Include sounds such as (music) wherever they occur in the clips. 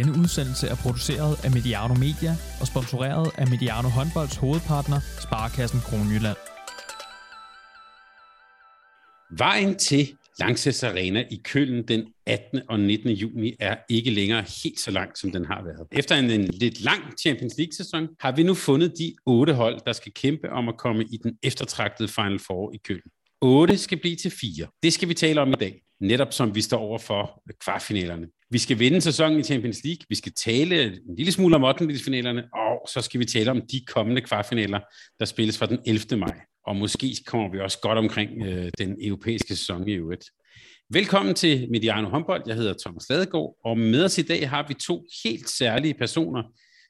Denne udsendelse er produceret af Mediano Media og sponsoreret af Mediano Håndbolds hovedpartner, Sparkassen Kronjylland. Vejen til Langsess Arena i Køln den 18. og 19. juni er ikke længere helt så langt, som den har været. Efter en, en lidt lang Champions League-sæson har vi nu fundet de otte hold, der skal kæmpe om at komme i den eftertragtede Final Four i Køln. 8 skal blive til 4. Det skal vi tale om i dag, netop som vi står over for kvartfinalerne. Vi skal vinde sæsonen i Champions League, vi skal tale en lille smule om 8. og så skal vi tale om de kommende kvartfinaler, der spilles fra den 11. maj. Og måske kommer vi også godt omkring øh, den europæiske sæson i øvrigt. Velkommen til Mediano Håndbold. Jeg hedder Thomas Ladegaard, og med os i dag har vi to helt særlige personer,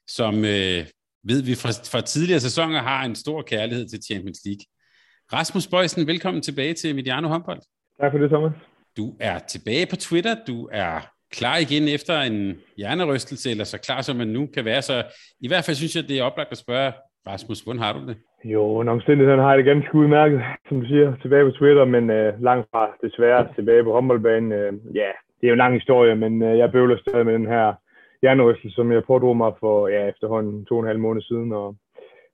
som øh, ved vi fra, fra tidligere sæsoner har en stor kærlighed til Champions League. Rasmus Bøjsen, velkommen tilbage til Mediano Håndbold. Tak for det, Thomas. Du er tilbage på Twitter. Du er klar igen efter en hjernerystelse, eller så klar som man nu kan være. Så i hvert fald synes jeg, det er oplagt at spørge, Rasmus, hvordan har du det? Jo, en omstændighederne har jeg det ganske udmærket, som du siger, tilbage på Twitter, men øh, langt fra desværre tilbage på håndboldbanen. Øh, ja, det er jo en lang historie, men øh, jeg bøvler stadig med den her hjernerystelse, som jeg pådrog mig for ja, efterhånden to og en halv måned siden, og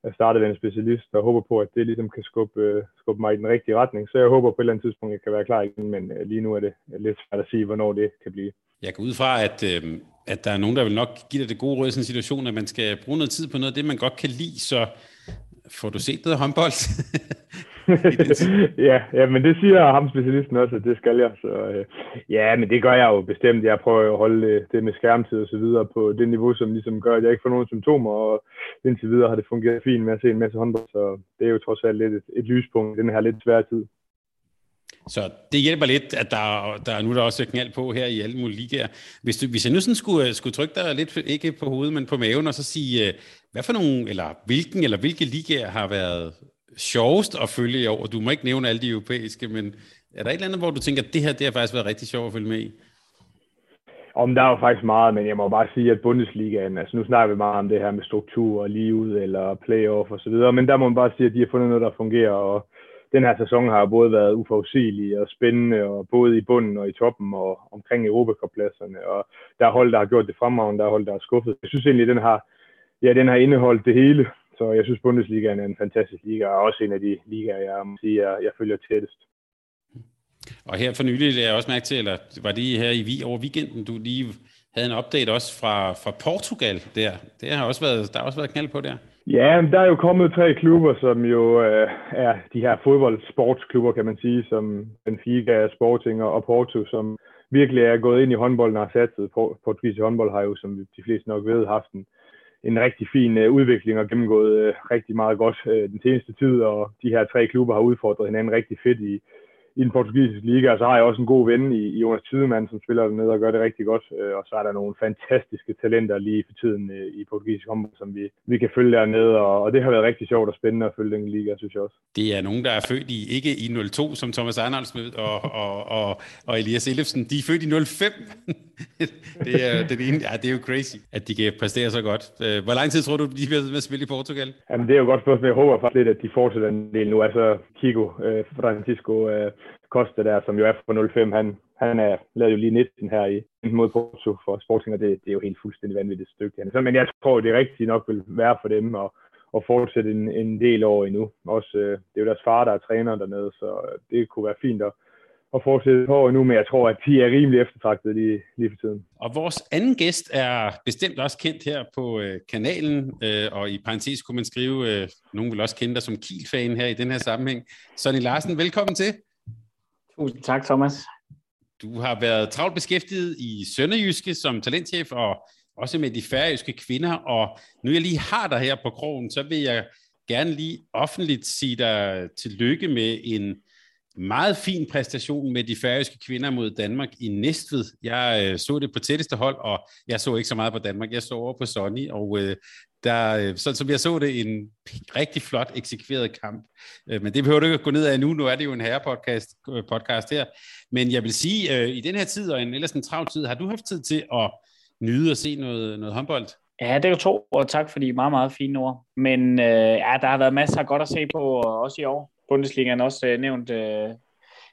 jeg startede ved en specialist, og håber på, at det ligesom kan skubbe, øh, skubbe mig i den rigtige retning. Så jeg håber på et eller andet tidspunkt, at jeg kan være klar igen, men øh, lige nu er det lidt svært at sige, hvornår det kan blive. Jeg går ud fra, at, øh, at der er nogen, der vil nok give dig det gode råd i sådan en situation, at man skal bruge noget tid på noget af det, man godt kan lide, så får du set noget håndbold? (laughs) ja, ja, men det siger ham specialisten også, at det skal jeg. Så, øh, ja, men det gør jeg jo bestemt. Jeg prøver at holde det, med skærmtid og så videre på det niveau, som ligesom gør, at jeg ikke får nogen symptomer, og indtil videre har det fungeret fint med at se en masse håndbold, så det er jo trods alt lidt et, et lyspunkt i den her lidt svære tid. Så det hjælper lidt, at der, der nu der også er knald på her i alle mulige ligaer. Hvis, du, hvis jeg nu sådan skulle, øh, skulle trykke dig lidt, ikke på hovedet, men på maven, og så sige, øh, hvad for nogle, eller hvilken eller hvilke ligaer har været sjovest at følge i år? Du må ikke nævne alle de europæiske, men er der et eller andet, hvor du tænker, at det her det har faktisk været rigtig sjovt at følge med i? Om der er jo faktisk meget, men jeg må bare sige, at Bundesligaen, altså nu snakker vi meget om det her med struktur og lige ud eller playoff og så videre, men der må man bare sige, at de har fundet noget, der fungerer, og den her sæson har både været uforudsigelig og spændende, og både i bunden og i toppen og omkring Europacup-pladserne, og der er hold, der har gjort det fremragende, der er hold, der har skuffet. Jeg synes egentlig, den har, ja, den har indeholdt det hele, så jeg synes, Bundesligaen er en fantastisk liga, og også en af de ligaer, jeg må sige, jeg, jeg følger tættest. Og her for nylig lagde jeg også mærke til, eller var det her i vi over weekenden, du lige havde en update også fra, fra Portugal der. Det har også været, der har også været knald på der. Ja, der er jo kommet tre klubber, som jo øh, er de her fodboldsportsklubber, kan man sige, som Benfica, Sporting og Porto, som virkelig er gået ind i håndbolden og har satset. Portugisisk håndbold har jo, som de fleste nok ved, haft en, en rigtig fin øh, udvikling og gennemgået øh, rigtig meget godt øh, den seneste tid, og de her tre klubber har udfordret hinanden rigtig fedt i, i den portugisiske liga, og så har jeg også en god ven i, Jonas Tidemann, som spiller dernede og gør det rigtig godt, øh, og så er der nogle fantastiske talenter lige for tiden øh, i portugisisk håndbold, som vi, vi kan følge dernede, og, og det har været rigtig sjovt og spændende at følge den liga, synes jeg også. Det er nogen, der er født i, ikke i 02, som Thomas Arnold og, og, og, og Elias Ellefsen, de er født i 05. (laughs) det, er, det, er, ja, det er jo crazy, at de kan præstere så godt. Øh, hvor lang tid tror du, de bliver med at spille i Portugal? Jamen, det er jo godt spørgsmål. Jeg håber faktisk lidt, at de fortsætter en del nu. Altså, Kiko, øh, Francisco, øh, Costa der, som jo er fra 05, han, han er, lavet jo lige 19 her i mod Porto for Sporting, og det, det er jo helt fuldstændig vanvittigt stykke. Så, men jeg tror, det rigtigt nok vil være for dem at, at fortsætte en, en del år endnu. Også, øh, det er jo deres far, der er træner dernede, så øh, det kunne være fint at, at fortsætte på endnu, men jeg tror, at de er rimelig eftertragtet lige, lige for tiden. Og vores anden gæst er bestemt også kendt her på øh, kanalen, øh, og i parentes kunne man skrive, øh, nogen vil også kende dig som Kiel-fan her i den her sammenhæng. Sonny Larsen, velkommen til. Tusind tak, Thomas. Du har været travlt beskæftiget i Sønderjyske som talentchef, og også med de færøske kvinder, og nu jeg lige har dig her på krogen, så vil jeg gerne lige offentligt sige dig tillykke med en meget fin præstation med de færøske kvinder mod Danmark i Næstved. Jeg øh, så det på tætteste hold, og jeg så ikke så meget på Danmark. Jeg så over på Sonny, og øh, der, øh, så, som jeg så det, en rigtig flot eksekveret kamp. Øh, men det behøver du ikke at gå ned af nu. Nu er det jo en herrepodcast øh, podcast her. Men jeg vil sige, i den her tid, og en ellers en travl tid, har du haft tid til at nyde at se noget, noget håndbold? Ja, det er jo to, og tak for de meget, meget fine ord. Men øh, ja, der har været masser af godt at se på, også i år. Bundesligaen også øh, nævnt øh,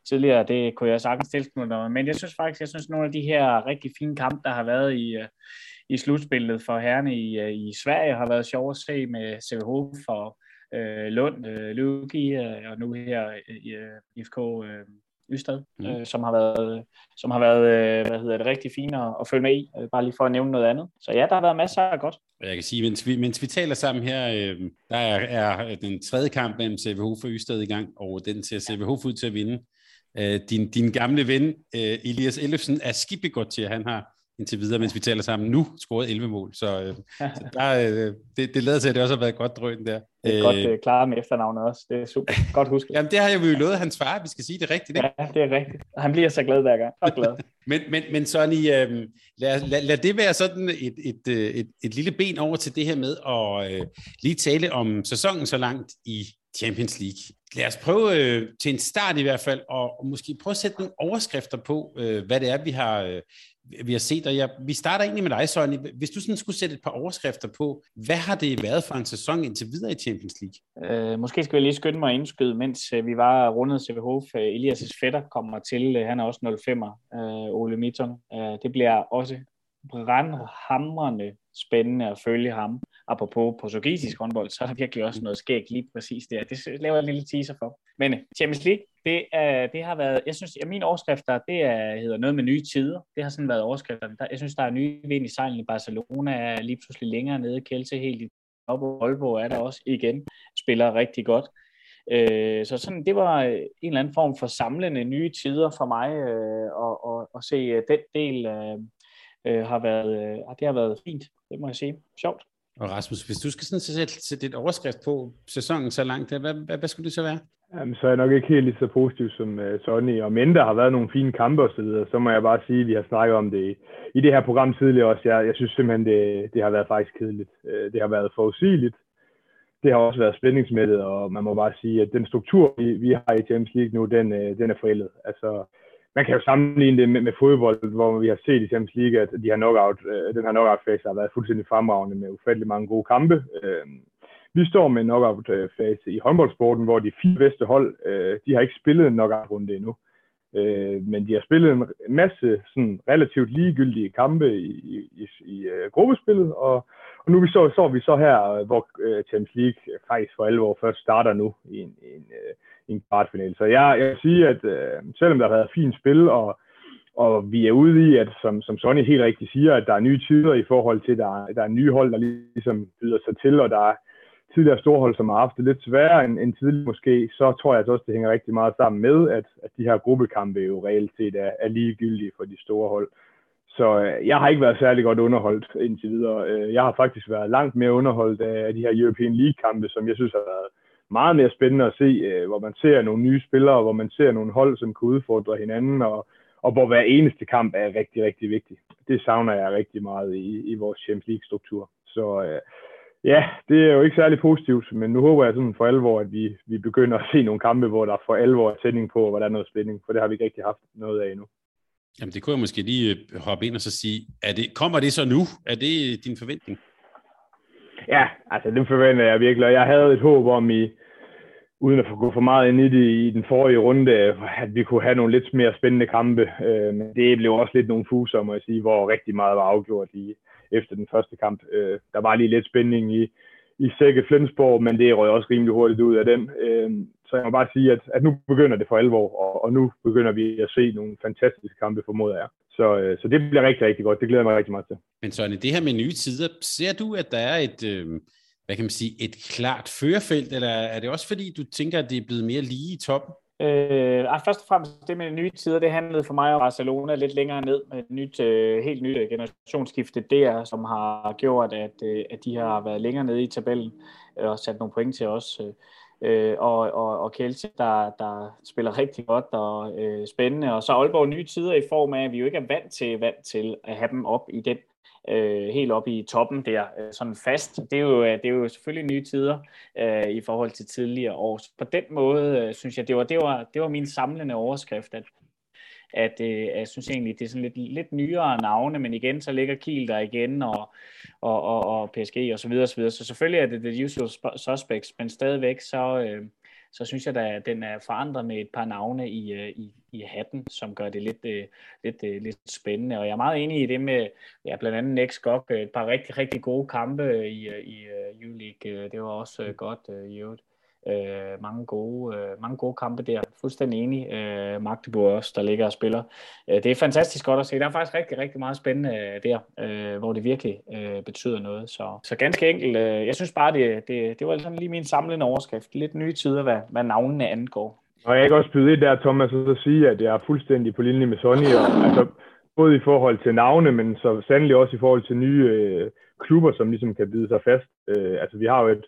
tidligere, det kunne jeg sagtens tilslutte mig. Men jeg synes faktisk, jeg synes nogle af de her rigtig fine kampe, der har været i, i slutspillet for herrene i, øh, i Sverige har været sjov at se med CVH for øh, Lund, øh, Lugi øh, og nu her i øh, IFK øh, Ystad, mm. øh, som har været, som har været øh, hvad hedder det, rigtig fint at, at følge med i, øh, bare lige for at nævne noget andet. Så ja, der har været masser af godt. Jeg kan sige, mens vi, mens vi taler sammen her, øh, der er, er den tredje kamp mellem CVH for Ystad i gang, og den ser CVH ud til at vinde. Øh, din, din gamle ven, øh, Elias Ellefsen, er skibbegodt til, at han har indtil videre, mens vi taler sammen nu, scoret 11 mål. Så, øh, så der, øh, det, det lader til, at det også har været et godt drøn der. Det er øh, godt øh, klaret med efternavnet også. Det er super. Godt husket. (laughs) Jamen, det har jeg jo lovet hans far. Vi skal sige det rigtigt, ikke? Ja, det er rigtigt. Han bliver så glad hver gang. Så glad. (laughs) men, men, men Sonny, øh, lad, lad, lad, det være sådan et, et, et, et, et lille ben over til det her med at øh, lige tale om sæsonen så langt i Champions League. Lad os prøve øh, til en start i hvert fald, og, og måske prøve at sætte nogle overskrifter på, øh, hvad det er, vi har, øh, vi har set. Og jeg, vi starter egentlig med dig, Søren. Hvis du sådan skulle sætte et par overskrifter på, hvad har det været for en sæson indtil videre i Champions League? Øh, måske skal vi lige skynde mig at indskyde, mens øh, vi var rundet CVH. Øh, Elias' fætter kommer til. Øh, han er også 05'er, øh, Ole Mitton. Øh, det bliver også brandhamrende spændende at følge ham. Apropos portugisisk håndbold, så er der virkelig også noget skægt lige præcis der. Det laver jeg en lille teaser for. Men Champions League, det, er, det har været, jeg synes, at mine overskrifter, det er, hedder noget med nye tider. Det har sådan været overskrifterne. Jeg synes, der er nye vind i sejlen i Barcelona, er lige pludselig længere nede, Kelse helt i op, og Aalborg er der også igen, spiller rigtig godt. Øh, så sådan, det var en eller anden form for samlende nye tider for mig øh, at, at, at se den del øh, har været, øh, det har været fint, det må jeg sige. Sjovt. Og Rasmus, hvis du skal sådan sætte, sætte et overskrift på sæsonen så langt, hvad, hvad, hvad skulle det så være? Jamen, så er jeg nok ikke helt lige så positiv som uh, Sonny, og men der har været nogle fine kampe osv., så videre, så må jeg bare sige, at vi har snakket om det i, i det her program tidligere også. Jeg, jeg synes simpelthen, det, det har været faktisk kedeligt. Uh, det har været forudsigeligt. Det har også været spændingsmættet, og man må bare sige, at den struktur, vi, vi har i Champions League nu, den, uh, den er forældet. Altså, man kan jo sammenligne det med, med fodbold, hvor vi har set i Champions League, at de her knockout, øh, den her knockout-fase har været fuldstændig fremragende med ufattelig mange gode kampe. Øh, vi står med en knockout-fase i håndboldsporten, hvor de fire bedste hold, øh, de har ikke spillet en knockout-runde endnu. Øh, men de har spillet en masse sådan relativt ligegyldige kampe i, i, i, i uh, gruppespillet, og, og nu vi så, så vi så her, øh, hvor uh, Champions League faktisk for alvor først starter nu i en, en uh, i en kvartfinale. Så jeg, jeg vil sige, at øh, selvom der har været fint spil, og, og vi er ude i, at som, som Sonny helt rigtigt siger, at der er nye tider i forhold til, at der, der er nye hold, der ligesom byder sig til, og der er tidligere storhold, som har haft det lidt sværere end, end tidligere måske, så tror jeg altså også, det hænger rigtig meget sammen med, at, at de her gruppekampe jo reelt set er, er ligegyldige for de store hold. Så øh, jeg har ikke været særlig godt underholdt indtil videre. Øh, jeg har faktisk været langt mere underholdt af, af de her European League-kampe, som jeg synes har været meget mere spændende at se, øh, hvor man ser nogle nye spillere, hvor man ser nogle hold, som kan udfordre hinanden, og, og hvor hver eneste kamp er rigtig, rigtig vigtig. Det savner jeg rigtig meget i, i vores Champions League-struktur. Så øh, ja, det er jo ikke særlig positivt, men nu håber jeg sådan for alvor, at vi, vi begynder at se nogle kampe, hvor der for alvor er tænding på, hvor der er noget spænding, for det har vi ikke rigtig haft noget af endnu. Jamen det kunne jeg måske lige øh, hoppe ind og så sige, er det, kommer det så nu? Er det din forventning? Ja, altså det forventer jeg virkelig, og jeg havde et håb om i, uden at gå for meget ind i det i den forrige runde, at vi kunne have nogle lidt mere spændende kampe. Øh, men det blev også lidt nogle fuser, må jeg sige, hvor rigtig meget var afgjort i, efter den første kamp. Øh, der var lige lidt spænding i, i Sække Flensborg, men det røg også rimelig hurtigt ud af den. Øh, så jeg må bare sige, at, at nu begynder det for alvor, og, og nu begynder vi at se nogle fantastiske kampe, formoder jeg. Så, øh, så det bliver rigtig, rigtig godt. Det glæder jeg mig rigtig meget til. Men Søren, det her med nye tider, ser du, at der er et, øh, hvad kan man sige, et klart førerfelt, eller er det også fordi, du tænker, at det er blevet mere lige i toppen? Øh, først og fremmest det med nye tider, det handlede for mig om Barcelona lidt længere ned med et nyt, øh, helt nyt generationsskifte der, som har gjort, at, øh, at de har været længere nede i tabellen øh, og sat nogle point til os. Øh, Øh, og, og, og Kelsey, der, der spiller rigtig godt og øh, spændende. Og så Aalborg nye tider i form af, at vi jo ikke er vant til, vant til at have dem op i den øh, helt op i toppen der, øh, sådan fast. Det er jo, øh, det er jo selvfølgelig nye tider øh, i forhold til tidligere år. Så på den måde øh, synes jeg, det var, det, var, det var min samlende overskrift, at, at øh, jeg synes egentlig, det er sådan lidt, lidt nyere navne, men igen, så ligger Kiel der igen, og, og, og, og PSG og så videre, så videre. Så selvfølgelig er det the usual suspects, men stadigvæk så, øh, så synes jeg, at den er forandret med et par navne i, øh, i, i hatten, som gør det lidt, øh, lidt, øh, lidt spændende. Og jeg er meget enig i det med ja, blandt andet Next Gok, et par rigtig, rigtig gode kampe øh, i, øh, i øh, uh, U-League. Det var også godt uh, i øvrigt. Øh, mange, gode, øh, mange gode kampe der. Fuldstændig enig. Øh, Magdeburg også, der ligger og spiller. Øh, det er fantastisk godt at se. Der er faktisk rigtig, rigtig meget spændende øh, der, øh, hvor det virkelig øh, betyder noget. Så, så ganske enkelt, øh, jeg synes bare, det, det, det var sådan lige min samlende overskrift. Lidt nye tider, hvad, hvad navnene angår. Og jeg kan også byde ind der, Thomas, og så sige, at jeg er fuldstændig på linje med Sonny. Og, altså, både i forhold til navne, men så sandelig også i forhold til nye øh, klubber, som ligesom kan bide sig fast. Øh, altså, vi har jo et,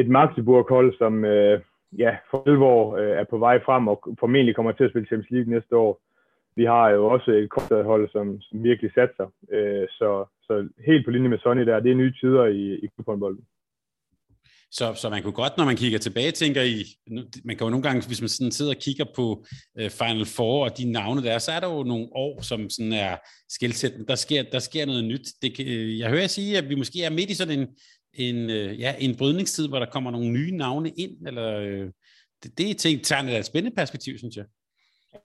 et Magdeburg-hold, som øh, ja, for alvor øh, er på vej frem og formentlig kommer til at spille Champions League næste år. Vi har jo også et hold, som, som virkelig satser. Øh, så, så helt på linje med Sonny der, det er nye tider i, i klubhåndbolden. Så, så man kunne godt, når man kigger tilbage, tænker i, man kan jo nogle gange, hvis man sådan sidder og kigger på øh, Final Four og de navne der, så er der jo nogle år, som sådan er skældsættende. Der sker, der sker noget nyt. Det, øh, jeg hører sige, at vi måske er midt i sådan en, en, øh, ja, en brydningstid, hvor der kommer nogle nye navne ind, eller øh, det, det er ting, tager et spændende perspektiv, synes jeg.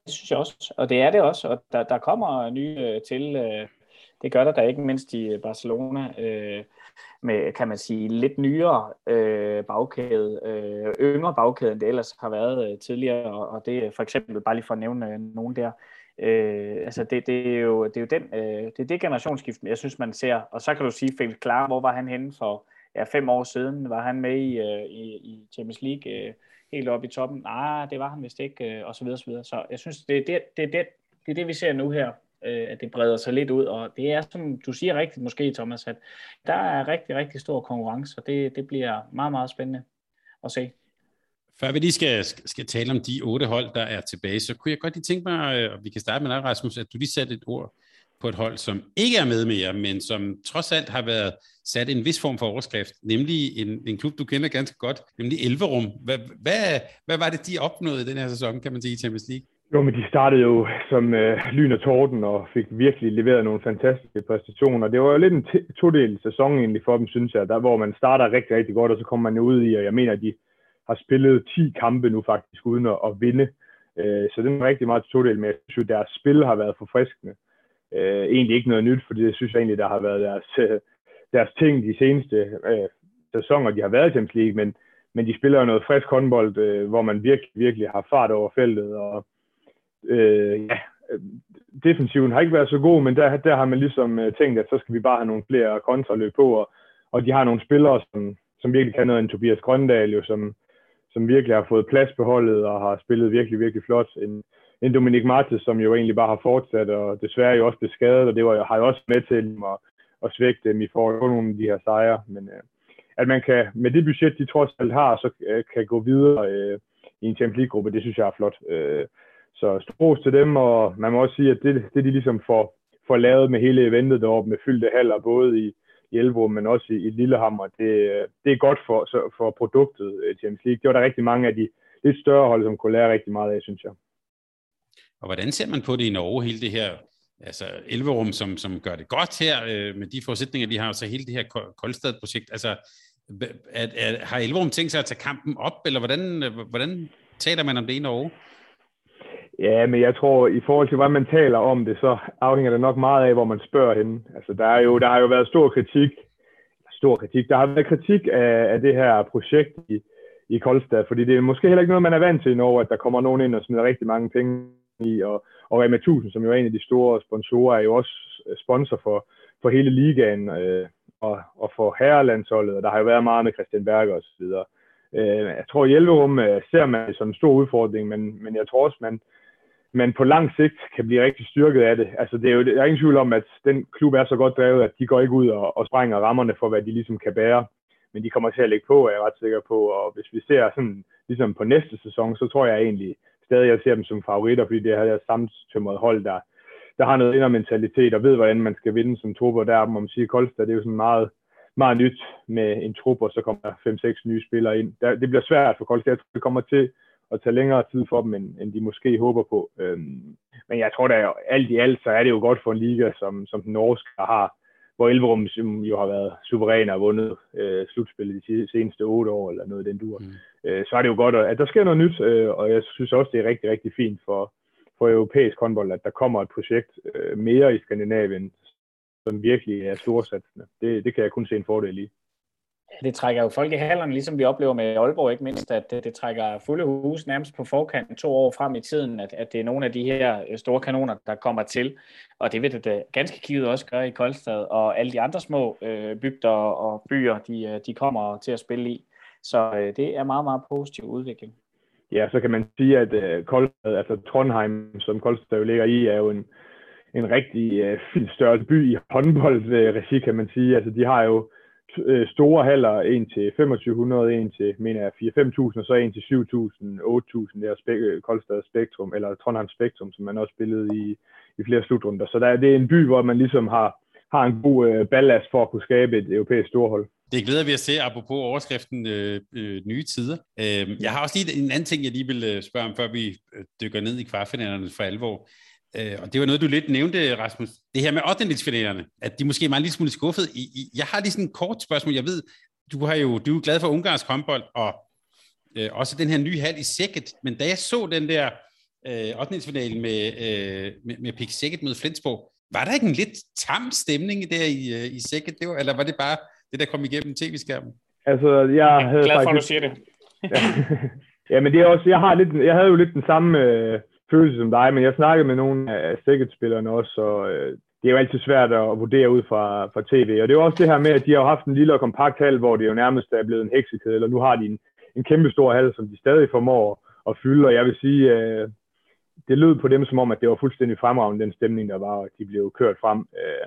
Det synes jeg også, og det er det også, og der, der kommer nye øh, til, øh, det gør der da ikke mindst i øh, Barcelona, øh, med, kan man sige, lidt nyere øh, bagkæde, øh, yngre bagkæde, end det ellers har været øh, tidligere, og, og det er for eksempel, bare lige for at nævne øh, nogen der, Øh, altså det, det, er jo, det er jo den, øh, det er det generationsskift, jeg synes, man ser. Og så kan du sige, Felix Klar, hvor var han henne for ja, fem år siden? Var han med i, øh, i, i Champions League øh, helt oppe i toppen? Nej, det var han vist ikke, øh, og så videre, så videre. Så jeg synes, det er det, det, det, det, er det vi ser nu her, øh, at det breder sig lidt ud, og det er, som du siger rigtigt måske, Thomas, at der er rigtig, rigtig stor konkurrence, og det, det bliver meget, meget spændende at se. Før vi lige skal, skal tale om de otte hold, der er tilbage, så kunne jeg godt lige tænke mig, øh, og vi kan starte med dig, Rasmus, at du lige satte et ord på et hold, som ikke er med mere, men som trods alt har været sat en vis form for overskrift, nemlig en, en klub, du kender ganske godt, nemlig Elverum. Hvad, hvad, hvad var det, de opnåede i den her sæson, kan man sige, i Champions League? Jo, men de startede jo som øh, lyn og torden og fik virkelig leveret nogle fantastiske præstationer. Det var jo lidt en todel sæson egentlig for dem, synes jeg, der, hvor man starter rigtig, rigtig godt, og så kommer man ud i, og jeg mener, at de har spillet 10 kampe nu faktisk uden at, at vinde. Øh, så det er rigtig meget todel, men jeg synes jo, deres spil har været forfriskende. Øh, egentlig ikke noget nyt, fordi det synes jeg egentlig, der har været deres, øh, deres ting de seneste øh, sæsoner, de har været i Champions League, men, men de spiller jo noget frisk håndbold, øh, hvor man virkelig, virkelig har fart over feltet, og øh, ja, defensiven har ikke været så god, men der, der har man ligesom øh, tænkt, at så skal vi bare have nogle flere kontraløb på, og, og de har nogle spillere, som, som virkelig kan noget, en Tobias Grøndal, jo, som, som virkelig har fået plads på holdet og har spillet virkelig, virkelig flot. En, en Dominik Martes, som jo egentlig bare har fortsat, og desværre jo også blev skadet, og det var, har jo også med til at, at svække dem i forhold til nogle af de her sejre. Men øh, at man kan, med det budget, de trods alt har, så øh, kan gå videre øh, i en Champions League-gruppe, det synes jeg er flot. Øh, så stros til dem, og man må også sige, at det, det de ligesom får, får lavet med hele eventet deroppe, med fyldte haller, både i, i Elvo, men også i, i Lillehammer. Det, øh, det er godt for, så, for produktet øh, Champions League. Det var der rigtig mange af de lidt større hold, som kunne lære rigtig meget af, synes jeg. Og hvordan ser man på det i Norge, hele det her altså Elverum, som, som gør det godt her, øh, med de forudsætninger, vi har, og så hele det her Koldstad-projekt. Altså, at, at, har Elverum tænkt sig at tage kampen op, eller hvordan, øh, hvordan taler man om det i Norge? Ja, men jeg tror, i forhold til, hvordan man taler om det, så afhænger det nok meget af, hvor man spørger hende. Altså, der, er jo, der har jo været stor kritik. Stor kritik. Der har været kritik af, af det her projekt i, i Koldstad, fordi det er måske heller ikke noget, man er vant til i Norge, at der kommer nogen ind og smider rigtig mange penge i, og, og Rema 1000, som jo er en af de store sponsorer, er jo også øh, sponsor for, for hele ligaen øh, og, og for herrelandsholdet, og der har jo været meget med Christian Berger osv. Øh, jeg tror, Hjelverum øh, ser man som en stor udfordring, men, men jeg tror også, man, man på lang sigt kan blive rigtig styrket af det. Altså, det er jo, der er ingen tvivl om, at den klub er så godt drevet, at de går ikke ud og, og sprænger rammerne for, hvad de ligesom kan bære. Men de kommer til at lægge på, er jeg ret sikker på. Og hvis vi ser sådan, ligesom på næste sæson, så tror jeg egentlig stadig, jeg ser dem som favoritter, fordi det er her samtømret hold, der, der har noget indermentalitet og ved, hvordan man skal vinde som trup. Og der må man sige, Kolstad, det er jo sådan meget, meget nyt med en trup, og så kommer der 5-6 nye spillere ind. Der, det bliver svært for Kolstad. Jeg tror, det kommer til at tage længere tid for dem, end, end de måske håber på. Øhm, men jeg tror da, alt i alt, så er det jo godt for en liga, som, som den norske har, hvor Elverum jo har været suveræn og vundet øh, slutspillet de seneste otte år, eller noget den dur. Mm. Øh, så er det jo godt, at der sker noget nyt, øh, og jeg synes også, det er rigtig, rigtig fint for, for europæisk håndbold, at der kommer et projekt øh, mere i Skandinavien, som virkelig er storsatsende. Det, det kan jeg kun se en fordel i. Det trækker jo folk i hallerne, ligesom vi oplever med Aalborg, ikke mindst, at det, det trækker fulde hus nærmest på forkant to år frem i tiden, at, at det er nogle af de her øh, store kanoner, der kommer til. Og det vil det da ganske kigget også gøre i Koldstad, og alle de andre små øh, bygder og byer, de, øh, de kommer til at spille i. Så øh, det er meget, meget positiv udvikling. Ja, så kan man sige, at øh, Koldstad, altså Trondheim, som Koldstad jo ligger i, er jo en, en rigtig øh, fin størrelse by i håndboldregi, kan man sige. Altså de har jo øh, store haller, en til 2500, en til, mener jeg, 4-5.000, og så en til 7.000, 8.000, der Spe- Koldstad Spektrum, eller Trondheim Spektrum, som man også spillede i, i flere slutrunder. Så der, det er en by, hvor man ligesom har, har en god øh, ballast for at kunne skabe et europæisk storhold. Det glæder vi at se, apropos overskriften øh, øh, nye tider. Øh, jeg har også lige en anden ting, jeg lige vil øh, spørge om, før vi øh, dykker ned i kvartfinalerne for alvor. Øh, og det var noget, du lidt nævnte, Rasmus. Det her med 8. at de måske er meget lidt smule skuffet. I, I, jeg har lige sådan et kort spørgsmål. Jeg ved, du, har jo, du er glad for ungarsk håndbold, og øh, også den her nye hal i Sækket. Men da jeg så den der øh, 8. med, øh, med, med Pik Sækket mod Flensborg, var der ikke en lidt tam stemning der i, øh, i Sækket? Det var, eller var det bare det, der kom igennem tv-skærmen? Altså, jeg havde glad for, faktisk... at du siger det. ja. (laughs) ja, men det er også, jeg, har lidt, jeg havde jo lidt den samme øh, følelse som dig, men jeg snakkede med nogle af Sækket-spillerne også, og øh, det er jo altid svært at vurdere ud fra, fra tv. Og det er jo også det her med, at de har haft en lille og kompakt hal, hvor det jo nærmest er blevet en heksekæde, eller nu har de en, en kæmpe stor hal, som de stadig formår at fylde. Og jeg vil sige, øh, det lød på dem som om, at det var fuldstændig fremragende, den stemning, der var, og de blev kørt frem. Øh,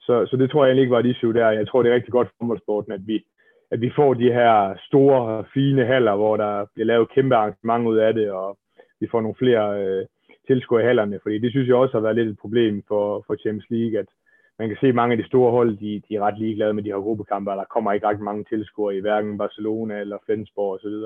så, så det tror jeg egentlig ikke var et issue der. Jeg tror, det er rigtig godt for fodboldsporten, at vi, at vi får de her store, fine haller, hvor der bliver lavet kæmpe arrangement ud af det, og vi får nogle flere øh, tilskuere i hallerne, fordi det synes jeg også har været lidt et problem for, for Champions League, at man kan se, at mange af de store hold, de, de er ret ligeglade med de her gruppekampe, og der kommer ikke ret mange tilskuere i hverken Barcelona eller Flensborg osv.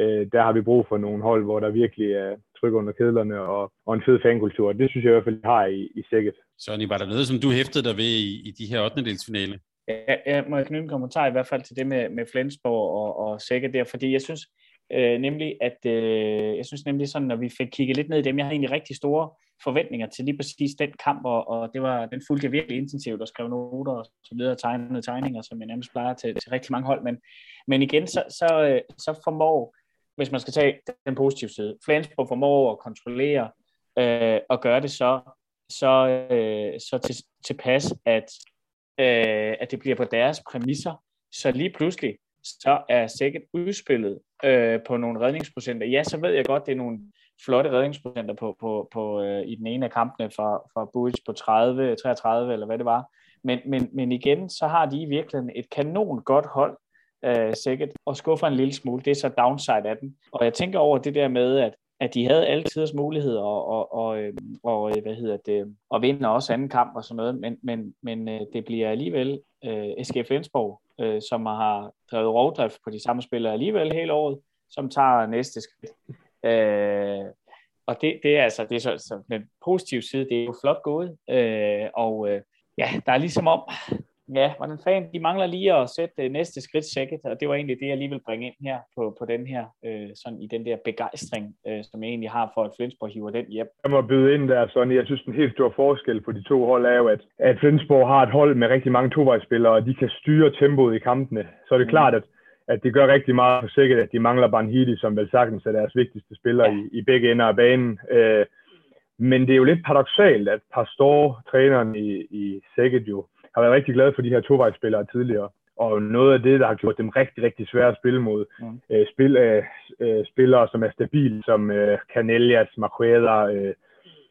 Øh, der har vi brug for nogle hold, hvor der virkelig er tryk under kedlerne og, og en fed fankultur. Det synes jeg i hvert fald, har i, i sækket. Sonny, var der noget, som du hæftede dig ved i, i de her 8. delsfinale? Ja, jeg må knytte en kommentar i hvert fald til det med, med Flensborg og, og Sækket der, fordi jeg synes, Øh, nemlig at, øh, jeg synes nemlig sådan, når vi fik kigget lidt ned i dem, jeg havde egentlig rigtig store forventninger til lige præcis den kamp, og, og det var, den fulgte jeg virkelig intensivt og skrev noter og så videre, tegnede tegninger, som jeg nærmest plejer til, til rigtig mange hold, men, men igen, så, så, øh, så formår, hvis man skal tage den positive side, Flensborg formår at kontrollere øh, og gøre det så, så, øh, så til, tilpas, at, øh, at det bliver på deres præmisser, så lige pludselig, så er sikkert udspillet øh, på nogle redningsprocenter. Ja, så ved jeg godt, det er nogle flotte redningsprocenter på, på, på, øh, i den ene af kampene for, for Buic på 30, 33 eller hvad det var. Men, men, men igen, så har de i virkeligheden et kanon godt hold, øh, sikkert, og skuffer en lille smule. Det er så downside af den. Og jeg tænker over det der med, at at de havde alle tiders muligheder og, og, og, øh, og, øh, hvad hedder det, og vinde også anden kamp og sådan noget, men, men, men øh, det bliver alligevel øh, SK Flensborg, øh, som har drevet rovdrift på de samme spillere alligevel hele året, som tager næste skridt. Øh, og det, det er altså det er så, så den positive side, det er jo flot gået, øh, og øh, ja, der er ligesom om, ja, hvordan fanden, de mangler lige at sætte næste skridt sækket, og det var egentlig det, jeg lige vil bringe ind her på, på den her, øh, sådan i den der begejstring, øh, som jeg egentlig har for, at Flensborg hiver den hjem. Jeg må byde ind der, Sonny. Jeg synes, den helt store forskel på de to hold er jo, at, at Flensborg har et hold med rigtig mange tovejsspillere, og de kan styre tempoet i kampene. Så er det mm. klart, at at det gør rigtig meget for sikkert, at de mangler Banhidi, som vel sagtens er deres vigtigste spiller ja. i, i begge ender af banen. Øh, men det er jo lidt paradoxalt, at Pastor, træneren i, i Sækket jo, har været rigtig glad for de her tovejsspillere tidligere. Og noget af det, der har gjort dem rigtig, rigtig svære at spille mod. Mm. Øh, spil, øh, øh, spillere, som er stabile, som øh, Canellas, Marqueda, øh,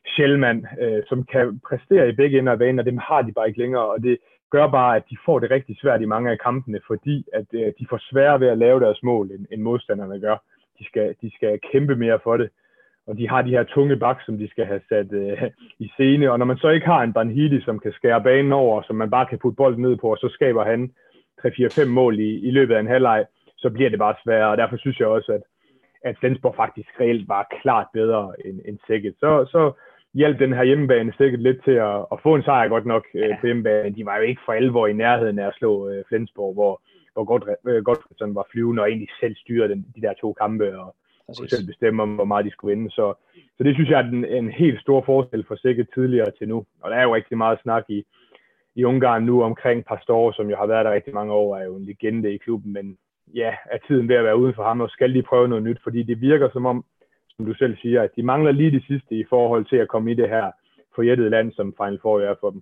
Shellman, øh, som kan præstere i begge ender af banen, og dem har de bare ikke længere. Og det gør bare, at de får det rigtig svært i mange af kampene, fordi at øh, de får svære ved at lave deres mål, end, end modstanderne gør. De skal, de skal kæmpe mere for det og de har de her tunge bak, som de skal have sat øh, i scene. Og når man så ikke har en Banhidi, som kan skære banen over, som man bare kan putte bolden ned på, og så skaber han 3-4-5 mål i, i løbet af en halvleg, så bliver det bare sværere. Og derfor synes jeg også, at, at Flensborg faktisk reelt var klart bedre end, end Sækket. Så, så hjalp den her hjemmebane sikkert lidt til at, at få en sejr godt nok øh, på hjemmebane. De var jo ikke for alvor i nærheden af at slå øh, Flensborg, hvor, hvor godt, øh, godt var flyvende og egentlig selv styrede den, de der to kampe og kunne selv bestemme, om hvor meget de skulle vinde. Så, så det synes jeg er en, en helt stor forskel for sikkert tidligere til nu. Og der er jo rigtig meget snak i, i Ungarn nu omkring Pastor, som jo har været der rigtig mange år, er jo en legende i klubben, men ja, er tiden ved at være uden for ham, og skal de prøve noget nyt, fordi det virker som om, som du selv siger, at de mangler lige det sidste i forhold til at komme i det her forjættede land, som Final Four er for dem.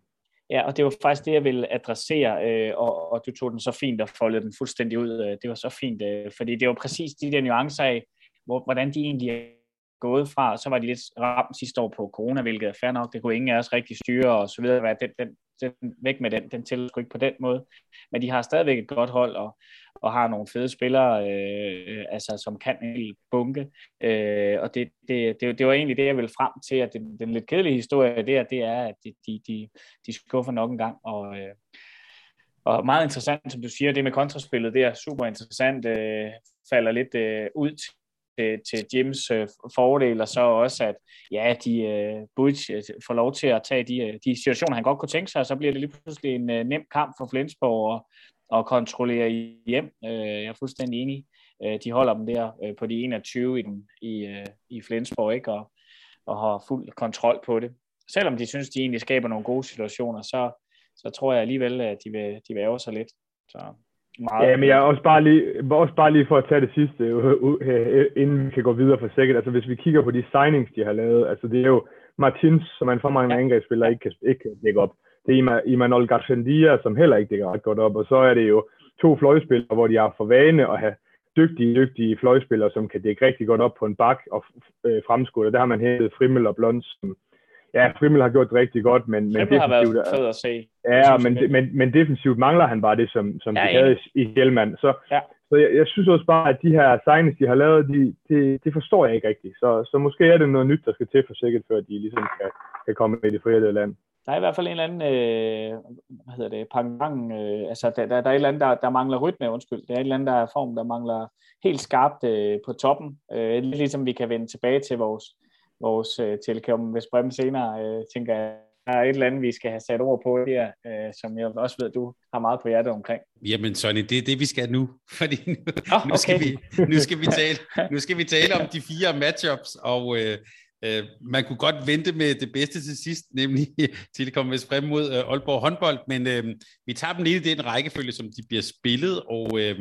Ja, og det var faktisk det, jeg ville adressere, øh, og, og du tog den så fint og foldede den fuldstændig ud. Øh, det var så fint, øh, fordi det var præcis de der nuancer af, hvor, hvordan de egentlig er gået fra. Så var de lidt ramt sidste år på corona, hvilket er fair nok. Det kunne ingen af os rigtig styre og så videre. Den, den, den, væk med den, den tæller ikke på den måde. Men de har stadigvæk et godt hold, og, og har nogle fede spillere, øh, altså, som kan en bunke. Øh, og det, det, det, det var egentlig det, jeg ville frem til, at den, den lidt kedelige historie der, det er, at de, de, de, de skuffer nok en gang, og, øh, og meget interessant, som du siger, det med kontraspillet, det er super interessant, øh, falder lidt øh, ud til, til Jims øh, fordel, og så også, at ja, de, øh, Butch øh, får lov til at tage de, øh, de situationer, han godt kunne tænke sig, og så bliver det lige pludselig en øh, nem kamp for Flensborg og, og kontrollere hjem. Øh, jeg er fuldstændig enig. Øh, de holder dem der øh, på de 21 i, den, i, øh, i Flensborg, ikke? Og, og har fuld kontrol på det. Selvom de synes, de egentlig skaber nogle gode situationer, så, så tror jeg alligevel, at de vil, de vil ære sig lidt. Så meget. Ja, men jeg er også bare lige, også bare lige for at tage det sidste, inden vi kan gå videre for sikkert. Altså hvis vi kigger på de signings, de har lavet, altså det er jo Martins, som en for mange ja. ikke kan, ikke kan dække op. Det er Imanol Garcendia, som heller ikke dækker ret godt op. Og så er det jo to fløjspillere, hvor de har for vane at have dygtige, dygtige fløjspillere, som kan dække rigtig godt op på en bak og øh, fremskudt. der har man hentet Frimmel og Blond, som, Ja, Frimmel har gjort det rigtig godt, men, men defensivt... har været fed at se. Ja, men, men, men defensivt mangler han bare det, som, som ja, de havde i Hjelmand. Så, ja. så jeg, jeg synes også bare, at de her signings, de har lavet, de, de, det forstår jeg ikke rigtigt. Så, så måske er det noget nyt, der skal til for sikkert, før de ligesom kan, kan komme med i det friede land. Der er i hvert fald en eller anden, øh, hvad hedder det, panggang, øh, altså der, der, der er et eller andet, der, der mangler rytme, undskyld. Der er et eller andet, der er form, der mangler helt skarpt øh, på toppen. Øh, lidt ligesom vi kan vende tilbage til vores vores øh, tilkom med Brem senere, øh, tænker jeg, der er et eller andet, vi skal have sat ord på her, øh, som jeg også ved, du har meget på hjertet omkring. Jamen Sonny, det er det, vi skal nu, (laughs) fordi nu, oh, okay. nu, skal, vi, nu, skal, vi tale, nu skal vi tale om de fire matchups, og øh, øh, man kunne godt vente med det bedste til sidst, nemlig (laughs) Telekom Vestbrem mod øh, Aalborg håndbold, men øh, vi tager dem lige i den rækkefølge, som de bliver spillet, og øh,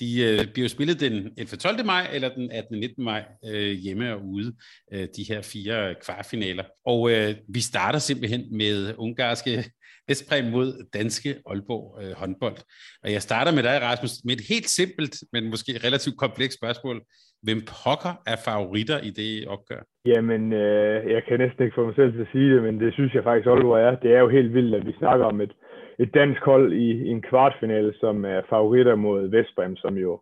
de øh, bliver spillet den 11. 12. maj eller den 18. 19. maj øh, hjemme og ude, øh, de her fire kvartfinaler. Og øh, vi starter simpelthen med ungarske (laughs) Vestpræm mod danske Aalborg øh, håndbold. Og jeg starter med dig, Rasmus, med et helt simpelt, men måske relativt komplekst spørgsmål. Hvem pokker er favoritter i det opgør? Jamen, øh, jeg kan næsten ikke få mig selv til at sige det, men det synes jeg faktisk, Aalborg er. Det er jo helt vildt, at vi snakker om et et dansk hold i, i en kvartfinale, som er favoritter mod Vestbrem, som jo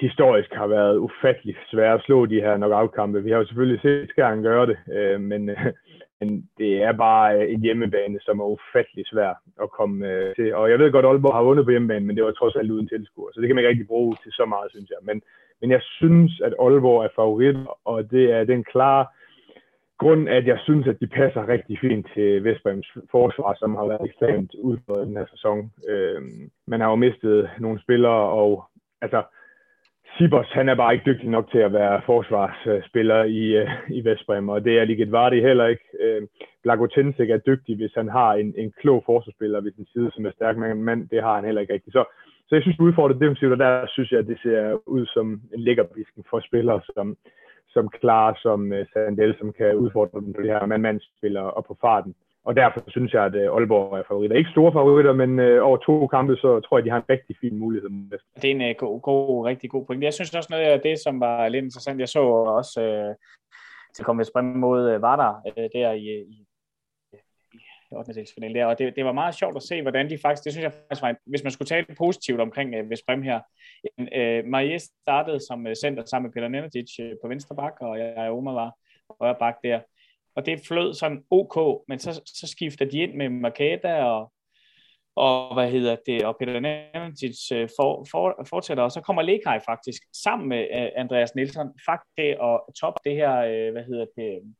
historisk har været ufattelig svært at slå de her knockout-kampe. Vi har jo selvfølgelig set Skjern gøre det, øh, men, øh, men det er bare øh, en hjemmebane, som er ufattelig svær at komme øh, til. Og jeg ved godt, at Aalborg har vundet på hjemmebane, men det var trods alt uden tilskuer, så det kan man ikke rigtig bruge til så meget, synes jeg. Men, men jeg synes, at Aalborg er favorit, og det er den klare grund at jeg synes, at de passer rigtig fint til Vestbrems forsvar, som har været ekstremt udfordret den her sæson. Øh, man har jo mistet nogle spillere, og altså, Sibos, han er bare ikke dygtig nok til at være forsvarsspiller i, øh, i Vestbrem, og det er Liget Vardy heller ikke. Øh, Blagotensik er dygtig, hvis han har en, en klog forsvarsspiller ved sin side, som er stærk men Det har han heller ikke rigtigt. Så, så jeg synes, det udfordrer defensivt, og der synes jeg, at det ser ud som en lækkerbisken for spillere, som, som klar som uh, Sandel, som kan udfordre dem på det her mandmandsspiller og på farten. Og derfor synes jeg, at uh, Aalborg er favoritter. Ikke store favoritter, men uh, over to kampe, så tror jeg, de har en rigtig fin mulighed. Det er en uh, god, god, rigtig god point. Jeg synes også noget af det, som var lidt interessant, jeg så også uh, til komme med mod uh, Vardar der i, i 8. der, og det, det var meget sjovt at se, hvordan de faktisk, det synes jeg faktisk var, hvis man skulle tale positivt omkring øh, uh, Vestbrem her, øh, Marie startede som øh, center sammen med Peter Nenadic øh, på venstre bak, og jeg Omar var højre bak der, og det flød sådan ok, men så, så skifter de ind med Makeda og, og hvad hedder det, og Peter Nenadic for, for, fortsætter, og så kommer Lekaj faktisk sammen med øh, Andreas Nielsen. Faktisk til at toppe det her, øh, hvad hedder det,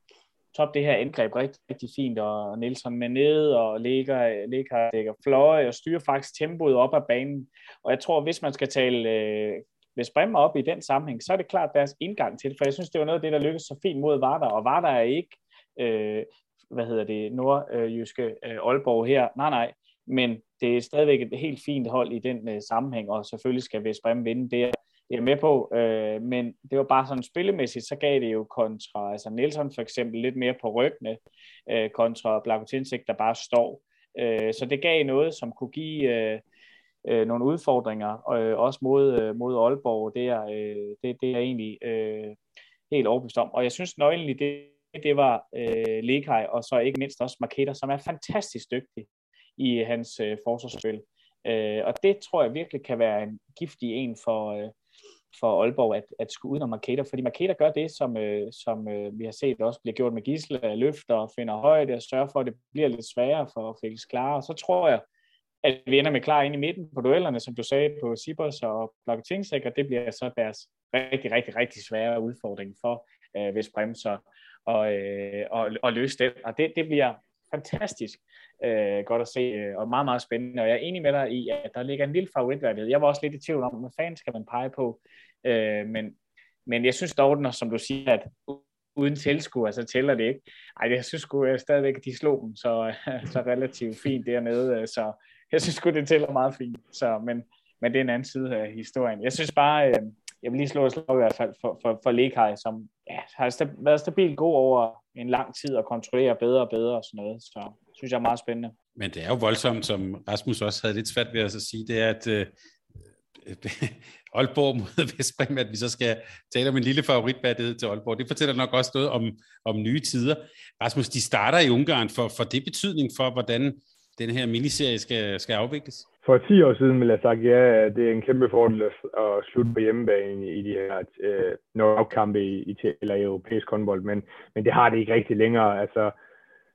top det her angreb rigtig, rigtig fint, og Nielsen med ned, og ligger, ligger, ligger fløje, og styrer faktisk tempoet op ad banen. Og jeg tror, hvis man skal tale øh, hvis Bremen op i den sammenhæng, så er det klart deres indgang til det, for jeg synes, det var noget af det, der lykkedes så fint mod Vardar, og Vardar er ikke, øh, hvad hedder det, nordjyske øh, Aalborg her, nej nej, men det er stadigvæk et helt fint hold i den øh, sammenhæng, og selvfølgelig skal Vest Bremen vinde, det er, det er med på, øh, men det var bare sådan spillemæssigt, så gav det jo kontra, altså Nielsen for eksempel lidt mere på ryggene, øh, kontra Blagotinsek, der bare står, øh, så det gav noget, som kunne give øh, øh, nogle udfordringer, øh, også mod, øh, mod Aalborg, det er, øh, det, det er egentlig øh, helt overbevist om, og jeg synes nøglen i det, det var øh, Lekaj, og så ikke mindst også Marketer, som er fantastisk dygtig i hans øh, forsvarsspil. Øh, og det tror jeg virkelig kan være en giftig en for, øh, for Aalborg at, at skulle udenom Marketa, fordi Marketa gør det, som, øh, som øh, vi har set også bliver gjort med Gisle, løfter og finder højde og sørger for, at det bliver lidt sværere for Felix Klare, Og så tror jeg, at vi ender med klar ind i midten på duellerne, som du sagde på Sibos og Blokketingsæk, og det bliver så deres rigtig, rigtig, rigtig svære udfordring for øh, Vestbrem så og, øh, og, og løse det. Og det, det bliver fantastisk øh, godt at se, øh, og meget, meget spændende. Og jeg er enig med dig i, at der ligger en lille favoritværdighed. Jeg var også lidt i tvivl om, hvad fanden skal man pege på. Øh, men, men jeg synes dog, når, som du siger, at uden tilskuer, så tæller det ikke. Ej, jeg synes sgu øh, stadigvæk, at de slog dem så, øh, så relativt fint dernede, øh, så jeg synes sgu, det tæller meget fint. Så, men, men det er en anden side af historien. Jeg synes bare, øh, jeg vil lige slå et slag i hvert fald for, for, for Lekaj, som ja, har stab, været stabilt god over en lang tid og kontrollere bedre og bedre og sådan noget. Så synes jeg er meget spændende. Men det er jo voldsomt, som Rasmus også havde lidt svært ved at sige, det er, at øh, (laughs) Aalborg mod (laughs) Vestbrem, at vi så skal tale om en lille favoritværdighed til Aalborg. Det fortæller nok også noget om, om nye tider. Rasmus, de starter i Ungarn, for, for det betydning for, hvordan den her miniserie skal, skal afvikles? For 10 år siden ville jeg sagt, ja, det er en kæmpe fordel at slutte på hjemmebane i de her øh, knockout-kampe i, i, eller i europæisk håndbold, men, men det har det ikke rigtig længere. Altså,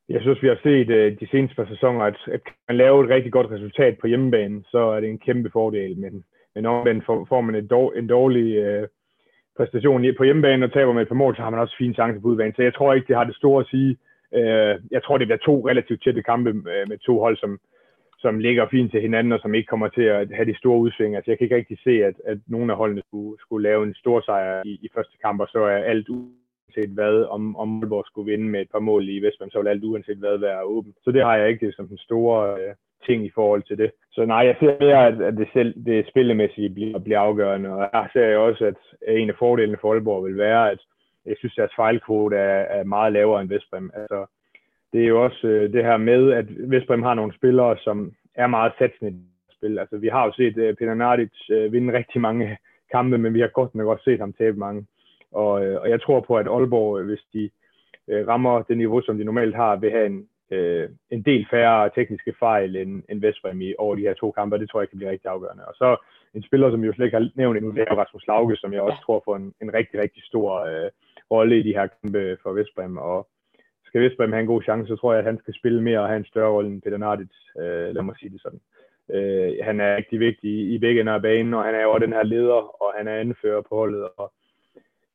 jeg synes, vi har set øh, de seneste par sæsoner, at, at man lave et rigtig godt resultat på hjemmebane, så er det en kæmpe fordel. Men, men omvendt får, får man et dår, en dårlig øh, præstation på hjemmebane og taber med et par mål, så har man også fine chancer på udbanen. Så jeg tror ikke, det har det store at sige. Øh, jeg tror, det bliver to relativt tætte kampe øh, med to hold, som, som ligger fint til hinanden, og som ikke kommer til at have de store udsving. Altså, jeg kan ikke rigtig se, at, at nogen af holdene skulle, skulle lave en stor sejr i, i første kamp, og så er alt uanset hvad, om, om Aalborg skulle vinde med et par mål i Vestman, så vil alt uanset hvad være åbent. Så det har jeg ikke som den store øh, ting i forhold til det. Så nej, jeg ser mere, at, at det, selv, det spillemæssige bliver, bliver afgørende, og jeg ser også, at en af fordelene for Aalborg vil være, at jeg synes, at deres fejlkode er, er meget lavere end Vestbrem. Altså, det er jo også øh, det her med, at Vestbrem har nogle spillere, som er meget satsende i spil. Altså, vi har jo set uh, Peter Nardic uh, vinde rigtig mange kampe, men vi har godt nok også set ham tabe mange. Og, uh, og jeg tror på, at Aalborg, hvis de uh, rammer det niveau, som de normalt har, vil have en, uh, en del færre tekniske fejl end, end Vestbrem i over de her to kampe, det tror jeg kan blive rigtig afgørende. Og så en spiller, som vi jo slet ikke har nævnt endnu, det er Rasmus Lauke, som jeg også tror får en, en rigtig, rigtig stor uh, rolle i de her kampe for Vestbrem. Og skal Vestbrem have en god chance, så tror jeg, at han skal spille mere og have en større rolle end Peter Nardic. Øh, lad mig sige det sådan. Øh, han er rigtig vigtig i, i begge ender af banen, og han er jo den her leder, og han er anfører på holdet. Og,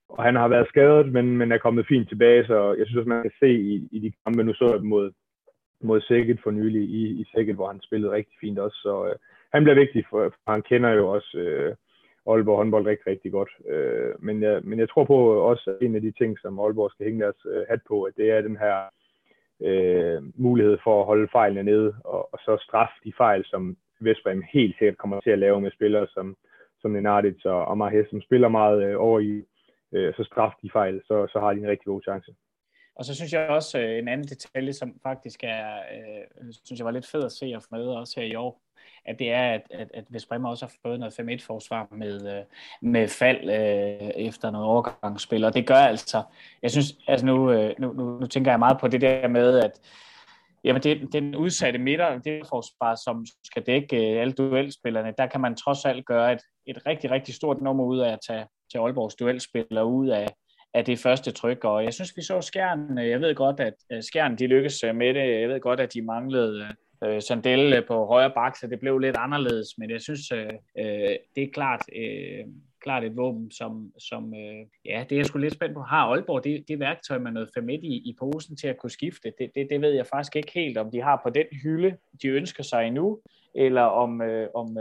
og han har været skadet, men, men er kommet fint tilbage, så jeg synes også, man kan se i, i de kampe, nu så jeg mod, mod Sækket for nylig i, i Sækket, hvor han spillede rigtig fint også. Så øh, han bliver vigtig, for, for han kender jo også øh, Aalborg håndbold rigtig, rigtig godt. Øh, men, jeg, men jeg tror på også, at en af de ting, som Aalborg skal hænge deres øh, hat på, at det er den her øh, mulighed for at holde fejlene nede, og, og så straffe de fejl, som Vestbrem helt sikkert kommer til at lave med spillere som, som Nenadic og Omar Hess, som spiller meget øh, over i, øh, så straffe de fejl, så, så har de en rigtig god chance. Og så synes jeg også øh, en anden detalje, som faktisk er, øh, synes jeg var lidt fed at se og få med også her i år, at det er, at, at, at hvis Bremer også har fået noget 5-1-forsvar med, øh, med fald øh, efter noget overgangsspil, og det gør altså, jeg synes, altså nu, øh, nu, nu, nu tænker jeg meget på det der med, at Jamen, det, den udsatte midter, det forsvar, som skal dække øh, alle duelspillerne, der kan man trods alt gøre et, et rigtig, rigtig stort nummer ud af at tage til Aalborgs duelspillere ud af, af det første tryk, og jeg synes, vi så Skjern, øh, jeg ved godt, at øh, Skjern, de lykkedes øh, med det, jeg ved godt, at de manglede øh, Sandel på højre bak, så det blev lidt anderledes, men jeg synes, øh, det er klart, øh, klart et våben, som, som øh, ja, det er jeg sgu lidt spændt på. Har Aalborg det, det værktøj med noget fermet i, i posen til at kunne skifte? Det, det, det ved jeg faktisk ikke helt, om de har på den hylde, de ønsker sig endnu, eller om, øh, om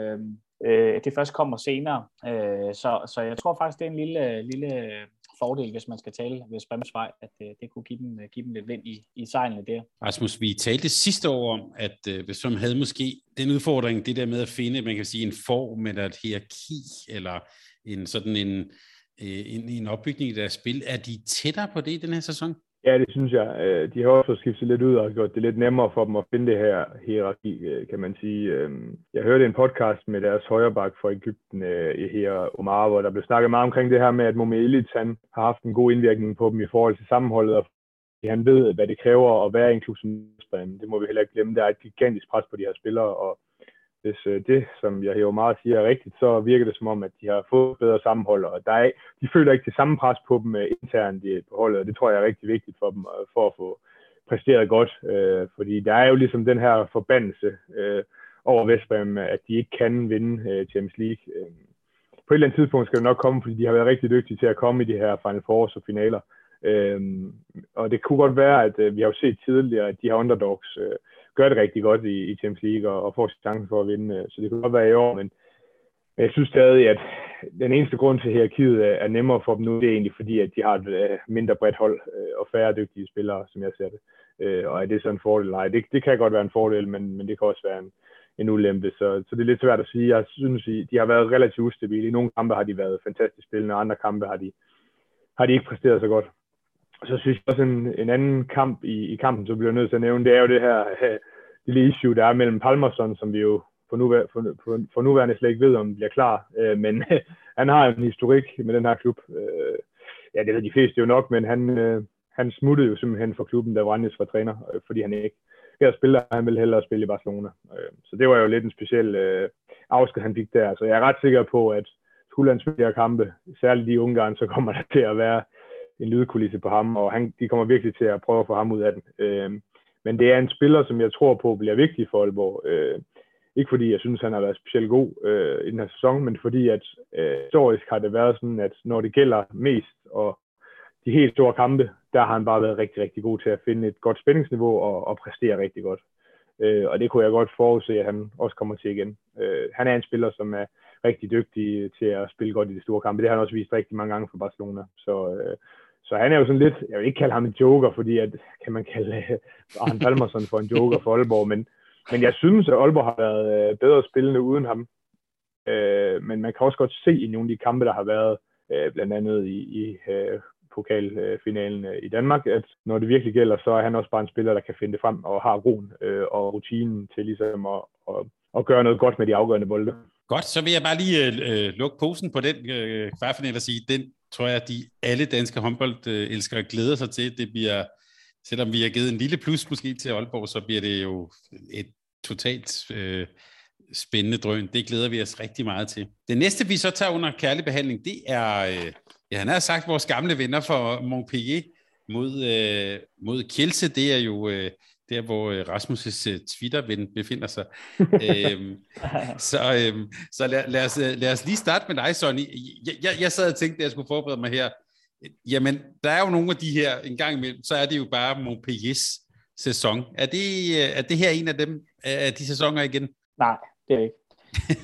øh, det først kommer senere. Øh, så, så jeg tror faktisk, det er en lille, lille fordel, hvis man skal tale ved Sprems vej, at øh, det kunne give dem, øh, give dem lidt vind i, i sejlene der. Rasmus, vi talte sidste år om, at øh, hvis man havde måske den udfordring, det der med at finde, man kan sige, en form eller et hierarki, eller en sådan en, øh, en, en opbygning i deres spil, er de tættere på det i den her sæson? Ja, det synes jeg. Øh, de har også skiftet lidt ud og gjort det lidt nemmere for dem at finde det her hierarki, øh, kan man sige. Øh, jeg hørte en podcast med deres højreback fra Ægypten, her Omar, hvor der blev snakket meget omkring det her med, at Momelic, han har haft en god indvirkning på dem i forhold til sammenholdet, og han ved, hvad det kræver at være inklusiv. Det må vi heller ikke glemme. Der er et gigantisk pres på de her spillere, og hvis øh, det, som jeg hæver meget siger, er rigtigt, så virker det som om, at de har fået bedre sammenhold, og der er, de føler ikke det samme pres på dem øh, internt i på holdet, og det tror jeg er rigtig vigtigt for dem, øh, for at få præsteret godt, øh, fordi der er jo ligesom den her forbandelse øh, over Vestbrem, at de ikke kan vinde øh, Champions League. Øh, på et eller andet tidspunkt skal det nok komme, fordi de har været rigtig dygtige til at komme i de her Final Fours og finaler. Øh, og det kunne godt være, at øh, vi har jo set tidligere, at de her underdogs øh, gør det rigtig godt i, i Champions League og, og får chancen for at vinde. Øh, så det kan godt være i år, men, men jeg synes stadig, at den eneste grund til, at hierarkiet er, er nemmere for dem nu, det er egentlig fordi, at de har et øh, mindre bredt hold øh, og færre dygtige spillere, som jeg ser det. Og er det så en fordel? Nej, det, det kan godt være en fordel, men, men det kan også være en, en ulempe. Så, så det er lidt svært at sige. Jeg synes, de har været relativt ustabile. I nogle kampe har de været fantastisk spillende, og andre kampe har de, har de ikke præsteret så godt så synes jeg også en, en anden kamp i, i kampen, som bliver nødt til at nævne, det er jo det her det (laughs) lille issue, der er mellem Palmerson, som vi jo for, nuvær, for, for, for nuværende slet ikke ved, om bliver klar. øh, men (laughs) han har en historik med den her klub. Øh, ja, det ved de fleste jo nok, men han, øh, han smuttede jo simpelthen fra klubben, da Vranjes var træner, øh, fordi han ikke her spiller, han ville hellere spille i Barcelona. Øh, så det var jo lidt en speciel øh, afsked, han fik der. Så jeg er ret sikker på, at skulle han spille kampe, særligt i Ungarn, så kommer der til at være en lydkulisse på ham, og han, de kommer virkelig til at prøve at få ham ud af den. Øh, men det er en spiller, som jeg tror på bliver vigtig for Aalborg. Øh, ikke fordi jeg synes, han har været specielt god øh, i den her sæson, men fordi at øh, historisk har det været sådan, at når det gælder mest, og de helt store kampe, der har han bare været rigtig, rigtig god til at finde et godt spændingsniveau og, og præstere rigtig godt. Øh, og det kunne jeg godt forudse, at han også kommer til igen. Øh, han er en spiller, som er rigtig dygtig til at spille godt i de store kampe. Det har han også vist rigtig mange gange for Barcelona. Så, øh, så han er jo sådan lidt, jeg vil ikke kalde ham en joker, fordi at, kan man kalde øh, Arne Palmerson for en joker for Aalborg, men, men jeg synes, at Aalborg har været øh, bedre spillende uden ham. Øh, men man kan også godt se i nogle af de kampe, der har været, øh, blandt andet i, i øh, pokalfinalen øh, i Danmark, at når det virkelig gælder, så er han også bare en spiller, der kan finde det frem og har roen øh, og rutinen til ligesom at, at, at gøre noget godt med de afgørende bolde. Godt, så vil jeg bare lige øh, øh lukke posen på den øh, kvartfinal og sige, den tror jeg, at de alle danske håndboldelskere glæder sig til. Det bliver, selvom vi har givet en lille plus måske til Aalborg, så bliver det jo et totalt øh, spændende drøn. Det glæder vi os rigtig meget til. Det næste, vi så tager under kærlig behandling, det er, øh, ja, han har sagt, vores gamle venner for Montpellier mod, øh, mod Kielse. Det er jo øh, der hvor øh, Rasmus' øh, Twitter-ven befinder sig. (laughs) øhm, så øhm, så lad, lad, os, øh, lad os lige starte med dig, Sonny. Jeg, jeg, jeg sad og tænkte, at jeg skulle forberede mig her. Jamen, der er jo nogle af de her, en gang imellem, så er det jo bare Montpelliers sæson. Er det, er det her en af dem, af de sæsoner igen? Nej, det er ikke.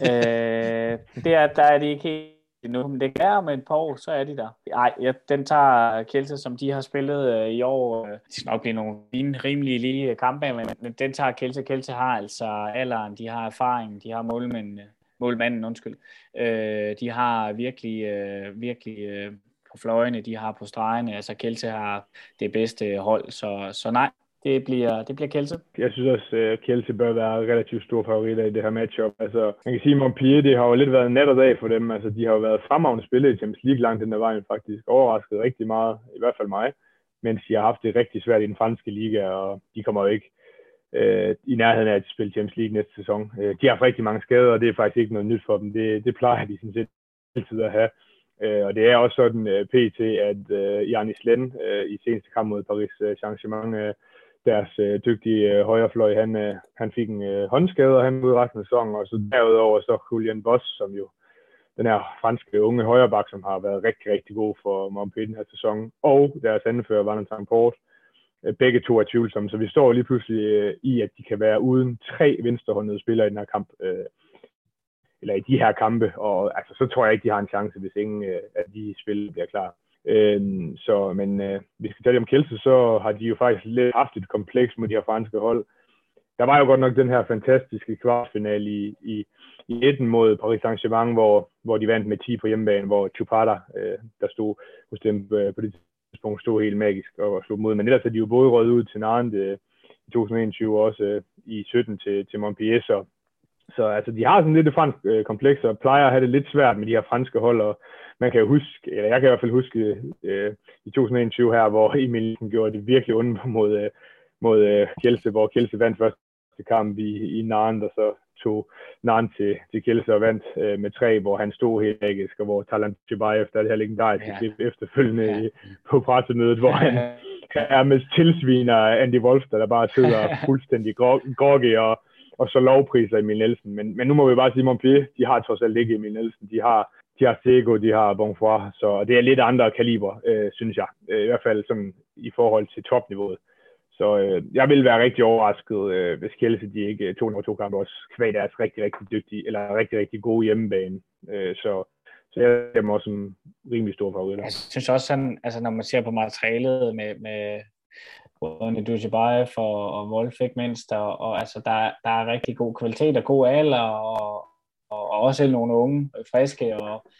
øh, det er, der er de ikke endnu, men det er om et par år, så er de der. Ej, ja, den tager Kjelte, som de har spillet øh, i år. Øh, det skal nok blive nogle fine, rimelige lige kampe, men den tager Kjelte. Kjelte har altså alderen, de har erfaring, de har målmændene, øh, målmanden, undskyld. Øh, de har virkelig, øh, virkelig øh, på fløjene, de har på stregene. Altså Kjelte har det bedste hold, så, så nej, det bliver, det bliver Kelse. Jeg synes også, øh, at Kelse bør være relativt stor favoritter i det her matchup. Altså, man kan sige, at Montpellier, det har jo lidt været nat og dag for dem. Altså, de har jo været fremragende spillet i Champions League langt den der vejen faktisk. Overrasket rigtig meget, i hvert fald mig, mens de har haft det rigtig svært i den franske liga, og de kommer jo ikke øh, i nærheden af at spille Champions League næste sæson. Øh, de har haft rigtig mange skader, og det er faktisk ikke noget nyt for dem. Det, det plejer de sådan set altid at have. Øh, og det er også sådan øh, pt, at øh, Janis Len øh, i seneste kamp mod Paris øh, Saint-Germain øh, deres øh, dygtige øh, højrefløj, han, øh, han fik en øh, håndskade, og han ude resten af sæsonen, og så derudover så Julian Boss, som jo den her franske unge højreback, som har været rigtig, rigtig god for Montpellier den her sæson, og deres anfører, Valentin Port. Øh, begge to er tvivlsomme, så vi står lige pludselig øh, i, at de kan være uden tre venstrehåndede spillere i den her kamp, øh, eller i de her kampe, og altså, så tror jeg ikke, de har en chance, hvis ingen øh, af de spil bliver klar. Øh, så, men øh, hvis vi skal tale om Kielse, så har de jo faktisk lidt haft et kompleks mod de her franske hold. Der var jo godt nok den her fantastiske kvartfinale i, i, i 19 mod Paris Saint-Germain, hvor, hvor de vandt med 10 på hjemmebane, hvor Chupata, øh, der stod hos dem øh, på det tidspunkt, stod helt magisk og slog mod. Men ellers er de jo både røget ud til Nantes øh, i 2021 og også øh, i 17 til, til Montpellier, så så altså, de har sådan lidt et fransk øh, kompleks, og plejer at have det lidt svært med de her franske hold, og man kan jo huske, eller jeg kan i hvert fald huske øh, i 2021 her, hvor (laughs) Emil gjorde det virkelig ondt mod, øh, mod øh, Kielse, hvor Kielse vandt første kamp i, i Nantes, og så tog Nantes til, til Kielse og vandt øh, med tre, hvor han stod helt magisk, og hvor Talant Chibayev, der er det her legendariske ja. klip efterfølgende ja. på pressemødet, hvor han (laughs) er med tilsviner Andy Wolf, der bare sidder (laughs) fuldstændig groggy og og så lovpriser Emil Nielsen. Men, men nu må vi bare sige, at Montpellier, de har trods alt ikke Emil Nielsen. De har, de har Sego, de har Bonfoy, så det er lidt andre kaliber, øh, synes jeg. Øh, I hvert fald sådan, i forhold til topniveauet. Så øh, jeg vil være rigtig overrasket, øh, hvis Kjelse de ikke øh, to nummer to kampe også kvæg deres rigtig, rigtig dygtige, eller rigtig, rigtig gode hjemmebane. Øh, så, så jeg er også en rimelig stor favorit. Jeg synes også sådan, altså når man ser på materialet med, med både Dujibayev og, og Wolf ikke mindst, og, og altså, der, der er rigtig god kvalitet og god alder, og, og, og også nogle unge, friske, og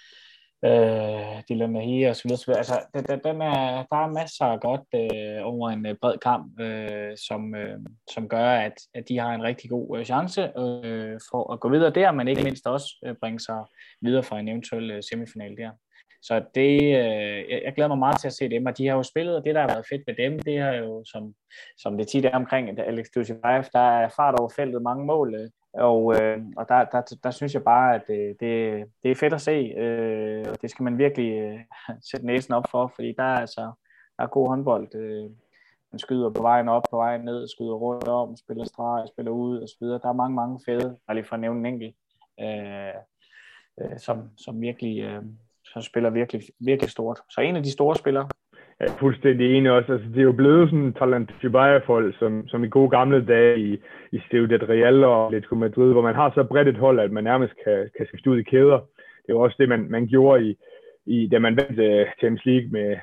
øh, Dylan Mahi og så videre. Altså, den, den er, der er masser af godt øh, over en øh, bred kamp, øh, som, øh, som gør, at, at de har en rigtig god øh, chance øh, for at gå videre der, men ikke mindst også øh, bringe sig videre fra en eventuel øh, semifinal der. Så det, øh, jeg glæder mig meget til at se dem, og de har jo spillet, og det, der har været fedt med dem, det er jo, som, som det tit er omkring Alex Dushibayev, der er fart over feltet, mange mål, øh, og, øh, og der, der, der synes jeg bare, at det, det, det er fedt at se, øh, og det skal man virkelig øh, (laughs) sætte næsen op for, fordi der er altså der er god håndbold. Øh, man skyder på vejen op, på vejen ned, skyder rundt om, spiller streg, spiller ud og så videre. Der er mange, mange fede, bare lige for at nævne en enkelt, øh, øh, som, som virkelig, øh, som spiller virkelig, virkelig stort. Så en af de store spillere. Jeg er fuldstændig enig også. Altså, det er jo blevet sådan en talent folk som, som i gode gamle dage i, i Ciudad Real og Atletico Madrid, hvor man har så bredt et hold, at man nærmest kan, kan skifte ud i kæder. Det er jo også det, man, man gjorde i, i, da man vandt uh, Champions League med,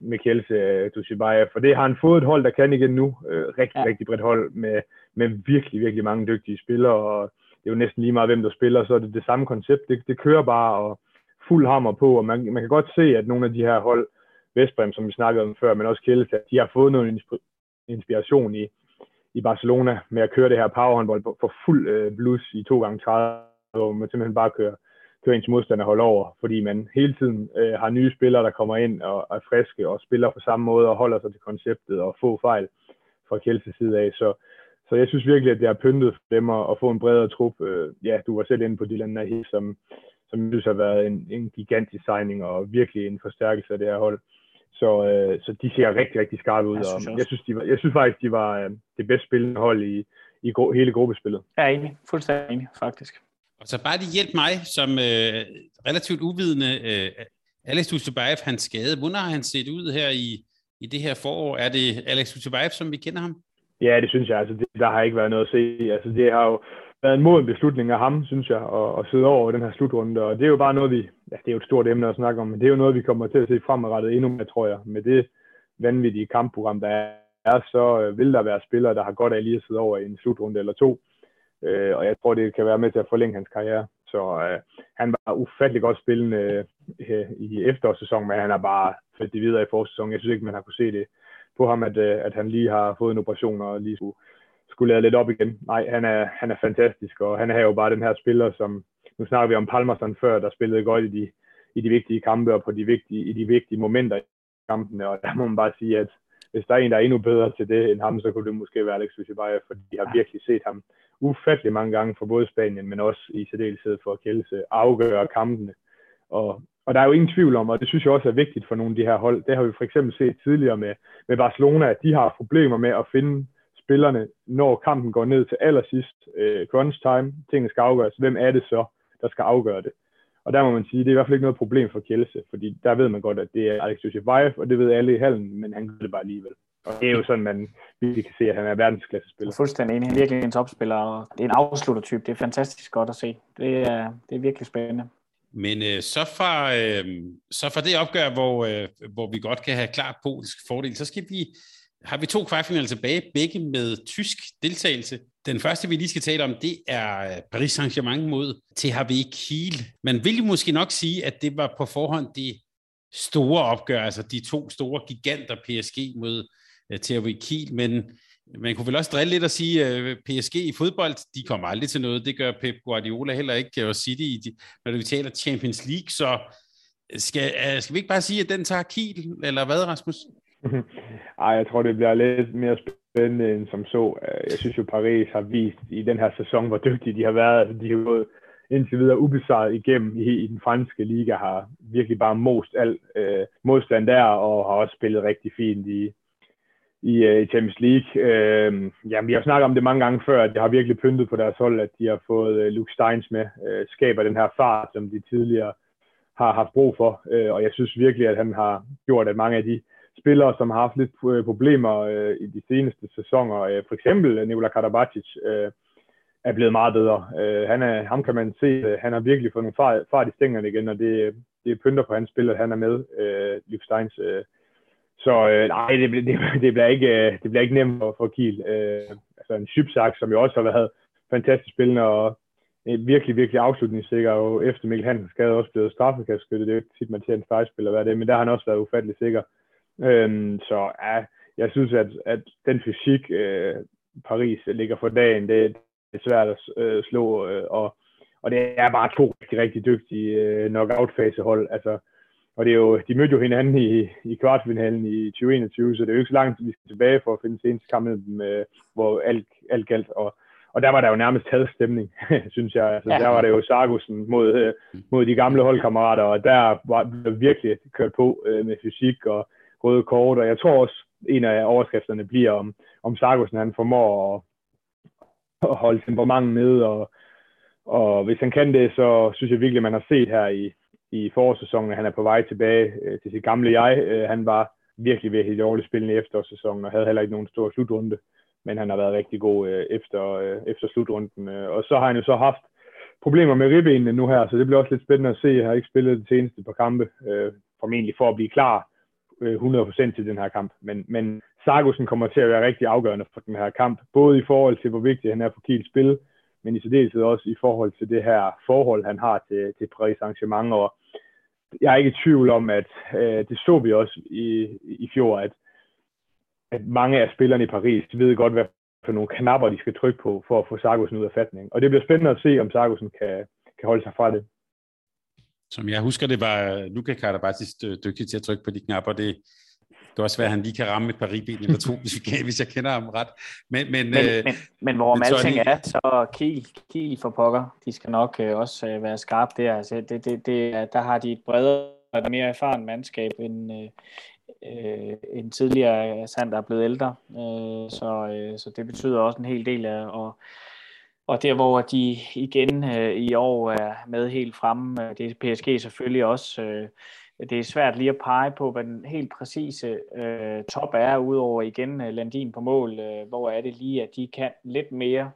med Kjelse uh, Dushibayev. For det har han fået et hold, der kan igen nu. Uh, rigtig, ja. rigtig bredt hold med, med virkelig, virkelig mange dygtige spillere. Og det er jo næsten lige meget, hvem der spiller, så er det det samme koncept. Det, det kører bare, og fuld hammer på, og man, man kan godt se, at nogle af de her hold, Vestbrem, som vi snakkede om før, men også Kjellestad, de har fået noget inspiration i, i Barcelona med at køre det her powerhåndbold for fuld øh, blues i to gange 30, hvor man simpelthen bare kører, kører ens modstander hold over, fordi man hele tiden øh, har nye spillere, der kommer ind og er friske og spiller på samme måde og holder sig til konceptet og få fejl fra Kjelses side af. Så, så jeg synes virkelig, at det har pyntet for dem at, at få en bredere trup. Øh, ja, du var selv inde på Dylan Nahi, som, som jeg synes har været en, en gigantisk signing og virkelig en forstærkelse af det her hold. Så, øh, så de ser rigtig, rigtig skarpe ud. Jeg synes, og jeg synes, de var, jeg synes faktisk, de var øh, det bedst spillende hold i, i gro- hele gruppespillet. Jeg er enig. Fuldstændig enig, faktisk. Og så bare de hjælp mig, som øh, relativt uvidende, øh, Alex Tusebaev, hans skade. Hvordan har han set ud her i, i det her forår? Er det Alex Tusebaev, som vi kender ham? Ja, det synes jeg. Altså, det, der har ikke været noget at se. Altså, det har jo været en moden beslutning af ham, synes jeg, at, at sidde over den her slutrunde. Og det er jo bare noget, vi, ja, det er jo et stort emne at snakke om, men det er jo noget, vi kommer til at se fremadrettet endnu mere, tror jeg. Med det vanvittige kampprogram, der er, så øh, vil der være spillere, der har godt af lige at sidde over i en slutrunde eller to. Øh, og jeg tror, det kan være med til at forlænge hans karriere. Så øh, han var ufattelig godt spillende øh, i efterårssæsonen, men han er bare faldt det videre i forårssæsonen. Jeg synes ikke, man har kunne se det på ham, at, øh, at han lige har fået en operation og lige skulle skulle lade lidt op igen. Nej, han er, han er fantastisk, og han er jo bare den her spiller, som, nu snakker vi om Palmerson før, der spillede godt i de, i de vigtige kampe og på de vigtige, i de vigtige momenter i kampene, og der må man bare sige, at hvis der er en, der er endnu bedre til det end ham, så kunne det måske være Alex Vizibaya, fordi jeg har virkelig set ham ufattelig mange gange for både Spanien, men også i særdeleshed for Kjelse, afgøre kampene. Og, og der er jo ingen tvivl om, og det synes jeg også er vigtigt for nogle af de her hold, det har vi for eksempel set tidligere med, med Barcelona, at de har problemer med at finde spillerne, når kampen går ned til allersidst, øh, crunch time, tingene skal afgøres, hvem er det så, der skal afgøre det? Og der må man sige, det er i hvert fald ikke noget problem for Kjelse, fordi der ved man godt, at det er Alex Joseph og det ved alle i hallen, men han gør det bare alligevel. Og det er jo sådan, man virkelig kan se, at han er verdensklasse spiller. Fuldstændig enig. Han er virkelig en topspiller, og det er en afsluttertype. Det er fantastisk godt at se. Det er, det er virkelig spændende. Men øh, så, fra, øh, så fra det opgør, hvor, øh, hvor vi godt kan have klart polsk fordel, så skal vi, har vi to kvartfinaler tilbage, begge med tysk deltagelse. Den første, vi lige skal tale om, det er Paris Saint-Germain mod THW Kiel. Man vil jo måske nok sige, at det var på forhånd det store opgør, altså de to store giganter PSG mod øh, uh, THW Kiel, men man kunne vel også drille lidt og sige, øh, at PSG i fodbold, de kommer aldrig til noget. Det gør Pep Guardiola heller ikke, og City, når vi taler Champions League, så skal, øh, skal vi ikke bare sige, at den tager Kiel, eller hvad, Rasmus? (laughs) Ej, jeg tror, det bliver lidt mere spændende end som så. Øh, jeg synes jo, Paris har vist i den her sæson, hvor dygtige de har været. Altså, de har gået indtil videre ubesejret igennem i, i den franske liga, har virkelig bare most al øh, modstand der, og har også spillet rigtig fint i, i, øh, i Champions League. Øh, ja, vi har snakket om det mange gange før, at det har virkelig pyntet på deres hold, at de har fået øh, Luke Steins med, øh, skaber den her fart, som de tidligere har haft brug for, øh, og jeg synes virkelig, at han har gjort, at mange af de spillere, som har haft lidt øh, problemer øh, i de seneste sæsoner. Øh, for eksempel øh, Nikola Karabatic øh, er blevet meget bedre. Øh, han er, ham kan man se, øh, han har virkelig fået nogle fart, fart i stængerne igen, og det, det pynter på hans spil, at han er med, øh, Liv Steins. Øh. Så øh, nej, det, det, det, bliver ikke, øh, det bliver ikke nemt for, for Kiel. Øh, altså en Schybsak, som jo også har været fantastisk spillende, og virkelig, virkelig afslutningssikker, og efter Mikkel Hansen skade også blevet straffekastskyttet. Det er jo ikke tit, man ser en fejlspiller være det, men der har han også været ufattelig sikker. Øhm, så ja, jeg synes, at, at den fysik, øh, Paris ligger for dagen, det, det er svært at øh, slå, øh, og, og det er bare to rigtig, rigtig dygtige øh, knockout-fasehold. Altså, og det er jo, de mødte jo hinanden i, i kvartfinalen i 2021, så det er jo ikke så langt, vi skal tilbage for at finde seneste kamp med, øh, hvor alt, alt galt. Og, og der var der jo nærmest taget stemning, (laughs) synes jeg. Altså, ja. Der var det jo Sargussen mod, øh, mod de gamle holdkammerater, og der var det virkelig kørt på øh, med fysik og røde kort, og jeg tror også, en af overskrifterne bliver, om, om Sargussen han formår at, at holde temperamentet nede, og, og hvis han kan det, så synes jeg virkelig, man har set her i, i forårssæsonen, at han er på vej tilbage øh, til sit gamle jeg. Øh, han var virkelig virkelig dårligt spillende i efterårssæsonen, og havde heller ikke nogen stor slutrunde, men han har været rigtig god øh, efter, øh, efter slutrunden. Øh, og så har han jo så haft problemer med ribbenene nu her, så det bliver også lidt spændende at se. Jeg har ikke spillet de seneste par kampe, øh, formentlig for at blive klar Øh, 100% til den her kamp. Men, men Sargussen kommer til at være rigtig afgørende for den her kamp, både i forhold til, hvor vigtig han er for Kiels spil, men i særdeleshed også i forhold til det her forhold, han har til, til Paris Saint-Germain. Og jeg er ikke i tvivl om, at øh, det så vi også i, i fjor, at, at mange af spillerne i Paris de ved godt, hvad for nogle knapper, de skal trykke på, for at få Sargussen ud af fatning. Og det bliver spændende at se, om Sargussen kan, kan holde sig fra det. Som jeg husker, det var Luka Karabatis dygtig til at trykke på de knapper. Det, det er også svært, at han lige kan ramme et par ribben eller to, (laughs) hvis, vi kan, hvis jeg kender ham ret. Men, men, men, øh, men, men hvorom men alting er, så Kiel, Kiel for pokker, de skal nok øh, også øh, være skarpe der. Altså, det, det, det, der har de et bredere og mere erfaren mandskab end, øh, øh, en tidligere sand, der er blevet ældre. Øh, så, øh, så det betyder også en hel del af at og der hvor de igen øh, i år er med helt fremme, øh, det er PSG selvfølgelig også. Øh, det er svært lige at pege på, hvad den helt præcise øh, top er, udover igen øh, Landin på mål. Øh, hvor er det lige, at de kan lidt mere.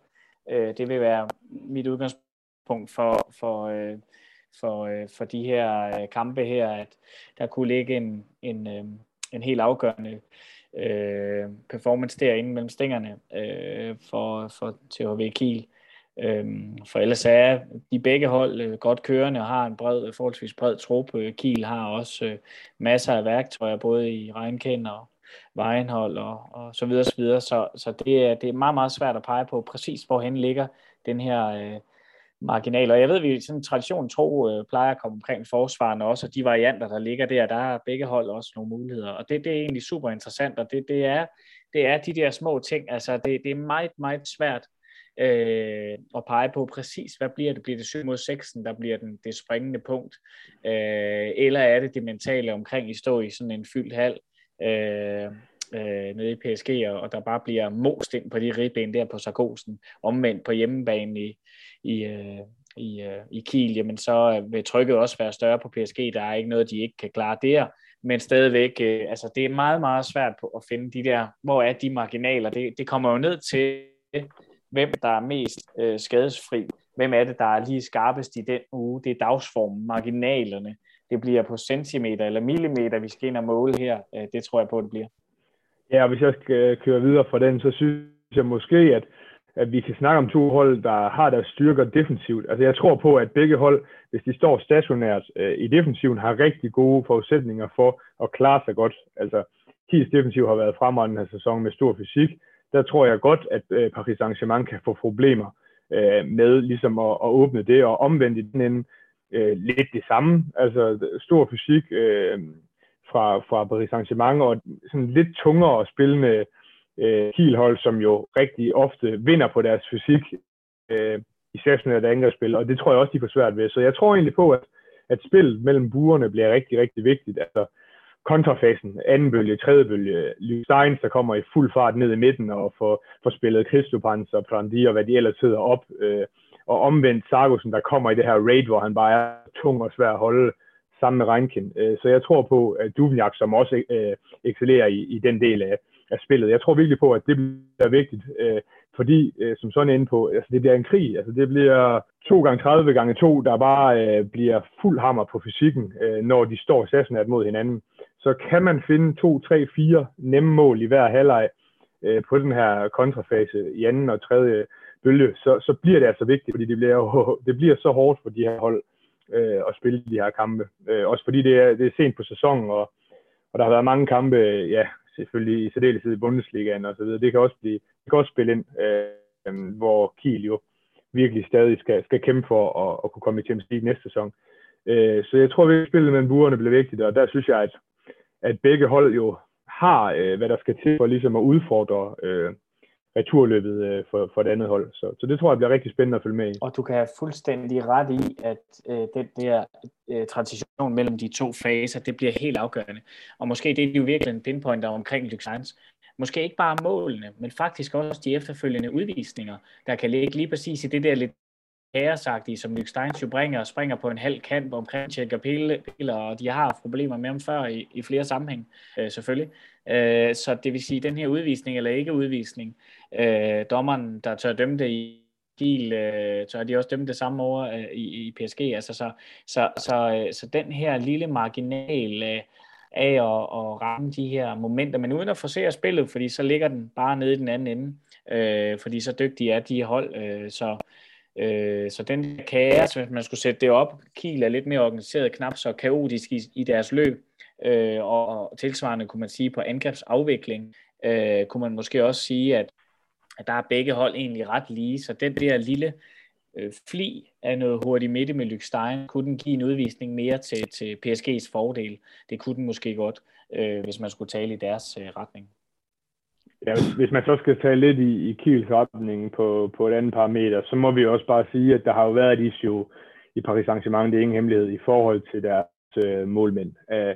Øh, det vil være mit udgangspunkt for, for, øh, for, øh, for de her øh, kampe her, at der kunne ligge en, en, øh, en helt afgørende øh, performance derinde mellem stængerne øh, for, for THV Kiel. Øh, Øhm, for ellers er de begge hold øh, godt kørende og har en bred, forholdsvis bred trup. Øh, Kiel har også øh, masser af værktøjer, både i regnkendt og vejenhold og, og så videre, så videre. Så, så det, er, det er meget, meget svært at pege på præcis, hvorhen ligger den her øh, marginal. Og jeg ved, at vi sådan tradition tro øh, plejer at komme omkring forsvarende også, og de varianter, der ligger der, der er begge hold også nogle muligheder. Og det, det er egentlig super interessant, og det, det, er, det er de der små ting. Altså, det, det er meget, meget svært øh, og pege på præcis, hvad bliver det? Bliver det 7 mod 6, der bliver den, det springende punkt? Øh, eller er det det mentale omkring I står i sådan en fyldt hal øh, øh, nede i PSG, og, og der bare bliver most ind på de ribben der på Sarkosen, omvendt på hjemmebane i, i, øh, i, øh, i Kiel, jamen så øh, vil trykket også være større på PSG. Der er ikke noget, de ikke kan klare der, men stadigvæk, øh, altså det er meget, meget svært på at finde de der, hvor er de marginaler. Det, det kommer jo ned til, hvem der er mest øh, skadesfri. Hvem er det, der er lige skarpest i den uge? Det er dagsformen, marginalerne. Det bliver på centimeter eller millimeter, vi skal ind og måle her. Øh, det tror jeg på, det bliver. Ja, og hvis jeg skal øh, køre videre fra den, så synes jeg måske, at at vi kan snakke om to hold, der har deres styrker defensivt. Altså jeg tror på, at begge hold, hvis de står stationært øh, i defensiven, har rigtig gode forudsætninger for at klare sig godt. Altså Kies defensiv har været fremragende den her sæson med stor fysik. Der tror jeg godt, at øh, Paris Saint-Germain kan få problemer øh, med ligesom at, at åbne det, og omvendt i den ende øh, lidt det samme. Altså stor fysik øh, fra, fra Paris Saint-Germain, og sådan lidt tungere spillende øh, Kielhold, som jo rigtig ofte vinder på deres fysik øh, i et angrebsspil, og det tror jeg også, de får svært ved. Så jeg tror egentlig på, at, at spillet mellem buerne bliver rigtig, rigtig vigtigt. Altså kontrafasen, anden bølge, tredje bølge, Steins, der kommer i fuld fart ned i midten og får, får spillet Kristopans og Prandi og hvad de ellers hedder op, øh, og omvendt Sargussen, der kommer i det her raid, hvor han bare er tung og svær at holde sammen med Reinkin. Øh, så jeg tror på, at Duvniak, som også øh, excellerer i, i den del af, af spillet. Jeg tror virkelig på, at det bliver vigtigt, øh, fordi, øh, som sådan inde på, altså det bliver en krig. Altså det bliver 2 gange 30 gange 2, der bare øh, bliver fuld hammer på fysikken, øh, når de står sassenat mod hinanden. Så kan man finde 2, 3, 4 nemme mål i hver halvleg øh, på den her kontrafase i anden og tredje bølge, så, så bliver det altså vigtigt, fordi det bliver, jo, (laughs) det bliver så hårdt for de her hold øh, at spille de her kampe. Øh, også fordi det er, det er sent på sæsonen, og, og der har været mange kampe, ja, selvfølgelig i særdeleshed i Bundesligaen og så videre. Det kan også, blive, det kan også spille ind, øh, hvor Kiel jo virkelig stadig skal, skal kæmpe for at, at kunne komme i Champions League næste sæson. Øh, så jeg tror, at spillet mellem buerne bliver vigtigt, og der synes jeg, at, at begge hold jo har, øh, hvad der skal til for ligesom at udfordre øh, returløbet øh, for, for det andet hold. Så, så det tror jeg bliver rigtig spændende at følge med i. Og du kan have fuldstændig ret i, at øh, den der øh, transition mellem de to faser, det bliver helt afgørende. Og måske det er jo virkelig en pinpointer omkring Luxans. Måske ikke bare målene, men faktisk også de efterfølgende udvisninger, der kan ligge lige præcis i det der lidt kaosagtige, som Luke Steins jo bringer, springer på en halv kant omkring Tjekker Pille, og de har problemer med ham før i, i flere sammenhæng, øh, selvfølgelig. Øh, så det vil sige, den her udvisning eller ikke udvisning, øh, dommeren, der tør dømme det i Kiel, øh, tør de også dømme det samme over øh, i, i PSG. Altså, så, så, så, øh, så den her lille marginal øh, af at, at ramme de her momenter, men uden at forsere spillet, fordi så ligger den bare nede i den anden ende, øh, fordi så dygtige er de hold. Øh, så, øh, så den kaos, hvis man skulle sætte det op, Kiel er lidt mere organiseret, knap så kaotisk i, i deres løb, øh, og, og tilsvarende kunne man sige på angrebsafvikling, øh, kunne man måske også sige, at at der er begge hold egentlig ret lige, så den der lille øh, fli af noget hurtigt midte med Lykstein, kunne den give en udvisning mere til, til PSG's fordel. Det kunne den måske godt, øh, hvis man skulle tale i deres øh, retning. Ja, hvis, man så skal tage lidt i, i Kiels retning på, på et andet parameter, så må vi også bare sige, at der har jo været et issue i Paris Saint-Germain, det er ingen hemmelighed, i forhold til deres øh, målmænd. Uh,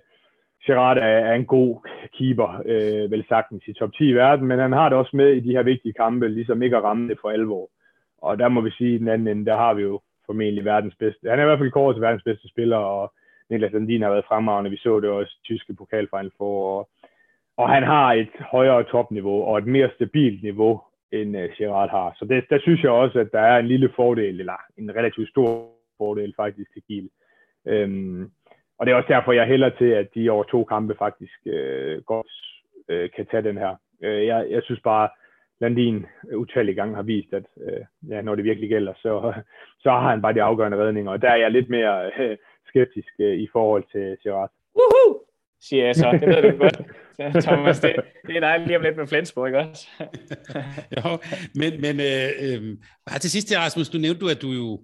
Gerard er, er en god keeper, øh, vel sagtens i top 10 i verden, men han har det også med i de her vigtige kampe, ligesom ikke at ramme det for alvor. Og der må vi sige, at den anden ende, der har vi jo formentlig verdens bedste. Han er i hvert fald kåret til verdens bedste spiller, og Niklas Landin har været fremragende. Vi så det også tyske pokalfinal for. Og, og han har et højere topniveau og et mere stabilt niveau, end øh, Gerard har. Så det, der synes jeg også, at der er en lille fordel, eller en relativt stor fordel faktisk til Kiel. Øhm, og det er også derfor, jeg hælder til, at de over to kampe faktisk øh, godt øh, kan tage den her. Øh, jeg, jeg synes bare, Landin utallige gange har vist, at øh, ja, når det virkelig gælder, så, (laughs) så har han bare de afgørende redninger. Og der er jeg lidt mere øh, skeptisk øh, i forhold til Gerard. Woohoo! Siger jeg så. Det ved du godt. Thomas, det, det er dejligt lige om lidt med Flensborg, ikke også? (laughs) jo, men, men øh, øh, bare til sidst, Rasmus, du nævnte du, at du jo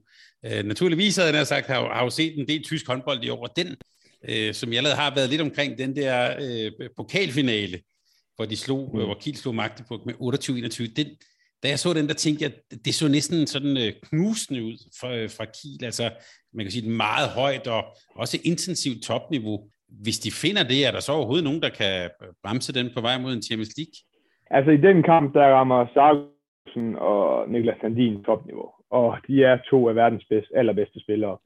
Øh, naturligvis havde jeg sagt, har, har jo set en del tysk håndbold i år, og den, øh, som jeg allerede har været lidt omkring, den der øh, pokalfinale, hvor de slog, mm. hvor Kiel slog Magdeburg med 28-21, den, da jeg så den, der tænkte jeg, det så næsten sådan øh, knusende ud fra, øh, fra Kiel, altså man kan sige et meget højt og også intensivt topniveau. Hvis de finder det, er der så overhovedet nogen, der kan bremse den på vej mod en Champions League? Altså i den kamp, der rammer Sargussen og Niklas Sandin topniveau. og de er to af verdens bedste, allerbedste spillere.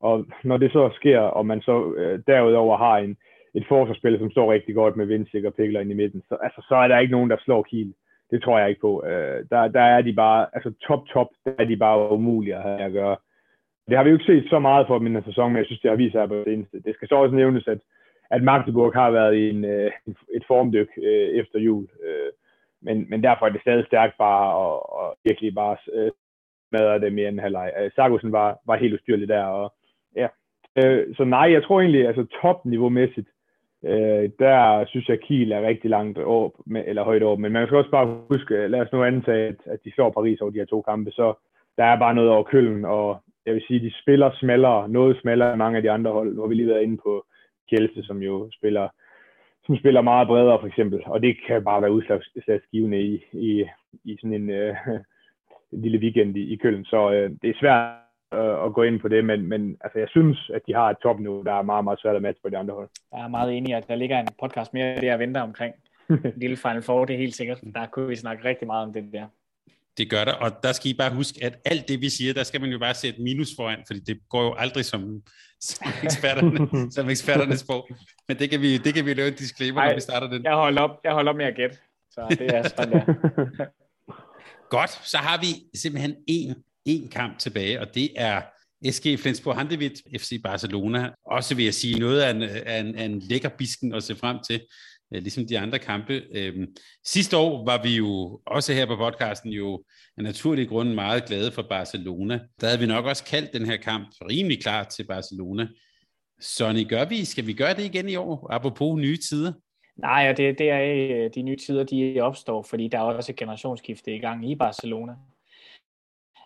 Og når det så sker, og man så øh, derudover har en, et forsvarsspil, som står rigtig godt med Vindsik og Pikler ind i midten, så, altså, så er der ikke nogen, der slår Kiel. Det tror jeg ikke på. Øh, der, der er de bare, altså top, top, der er de bare umulige at have at gøre. Det har vi jo ikke set så meget for min sæson, men jeg synes, det har vist sig på det eneste. Det skal så også nævnes, at, at Magdeburg har været i en, øh, et formdyk øh, efter jul. Øh, men, men derfor er det stadig stærkt bare og, og virkelig bare øh, smadre det i anden halvleg. Øh, Sargussen var, var helt ustyrlig der, og ja. Øh, så nej, jeg tror egentlig, altså topniveau-mæssigt, øh, der synes jeg, Kiel er rigtig langt op, med, eller højt op. Men man skal også bare huske, øh, lad os nu antage, at, at de slår Paris over de her to kampe, så der er bare noget over Køln, og jeg vil sige, de spiller smallere, noget smallere end mange af de andre hold. Nu har vi lige været inde på Kjelse, som jo spiller som spiller meget bredere for eksempel, og det kan bare være udslagsgivende i, i, i sådan en, øh, en lille weekend i, i Køln, så øh, det er svært øh, at gå ind på det, men, men altså, jeg synes, at de har et top nu, der er meget, meget svært at matche på de andre hold. Jeg er meget enig, at der ligger en podcast mere, jeg venter omkring. (laughs) En lille Final Four, det er helt sikkert. Der kunne vi snakke rigtig meget om det der. Det gør der, og der skal I bare huske, at alt det, vi siger, der skal man jo bare sætte minus foran, fordi det går jo aldrig som, som, eksperterne, (laughs) som eksperternes sprog. Men det kan vi, det kan vi lave en disclaimer, Ej, når vi starter den. Jeg holder op, jeg holder op med at gætte, så det er sådan der. (laughs) Godt, så har vi simpelthen en, en kamp tilbage, og det er SG Flensborg Handewitt, FC Barcelona. Også vil jeg sige noget af en, af en, af en lækker bisken at se frem til. Øh, ligesom de andre kampe. Øhm, sidste år var vi jo også her på podcasten jo af naturlig grund meget glade for Barcelona. Der havde vi nok også kaldt den her kamp rimelig klar til Barcelona. Sonny, gør vi, skal vi gøre det igen i år, apropos nye tider? Nej, og det, det er øh, de nye tider, de opstår, fordi der er også et generationsskifte i gang i Barcelona.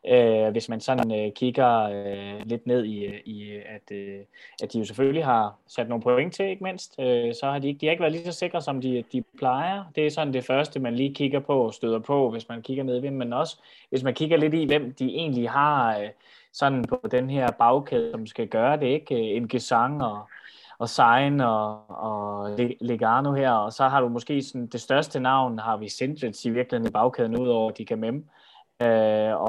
Øh, hvis man sådan øh, kigger øh, lidt ned i, øh, i at, øh, at de jo selvfølgelig har sat nogle point til, ikke mindst, øh, så har de, ikke, de har ikke været lige så sikre, som de, de plejer. Det er sådan det første, man lige kigger på og støder på, hvis man kigger ned i men også hvis man kigger lidt i, hvem de egentlig har øh, sådan på den her bagkæde, som skal gøre det, ikke? Øh, en gesang og, og Sein og, og Legano her, og så har du måske sådan, det største navn, har vi Sindrits i virkeligheden i bagkæden, udover de kan memme. Øh, øh,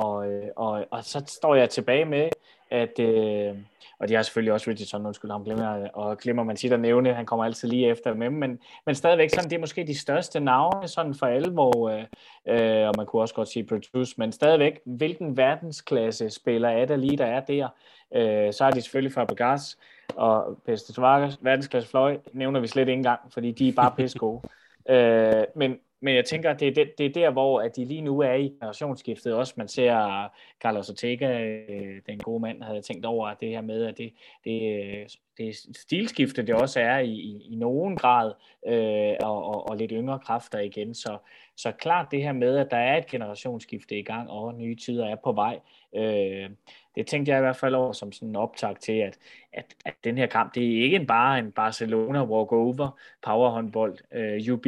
og, og så står jeg tilbage med, at, øh, og de har selvfølgelig også Richardson, undskyld ham, glemmer, og glemmer man sit at nævne, han kommer altid lige efter dem, men, men stadigvæk sådan, det er måske de største navne sådan for alvor, øh, øh, og man kunne også godt sige Produce, men stadigvæk, hvilken verdensklasse spiller er der lige, der er der, øh, så er de selvfølgelig Fabregas, og Peste Vargas, verdensklasse fløj, nævner vi slet ikke engang, fordi de er bare pisse gode. (laughs) øh, men, men jeg tænker, det er, det, det er der, hvor at de lige nu er i generationsskiftet. Også man ser øh, Carlos Ortega, øh, den gode mand, havde tænkt over at det her med, at det, det, øh, det stilskifte, det også er i, i, i nogen grad, øh, og, og, og lidt yngre kræfter igen. Så, så klart det her med, at der er et generationsskifte i gang, og nye tider er på vej. Øh, det tænkte jeg i hvert fald over som sådan en optag til, at, at, at den her kamp, det er ikke bare en Barcelona walkover, powerhåndbold, øh, UB,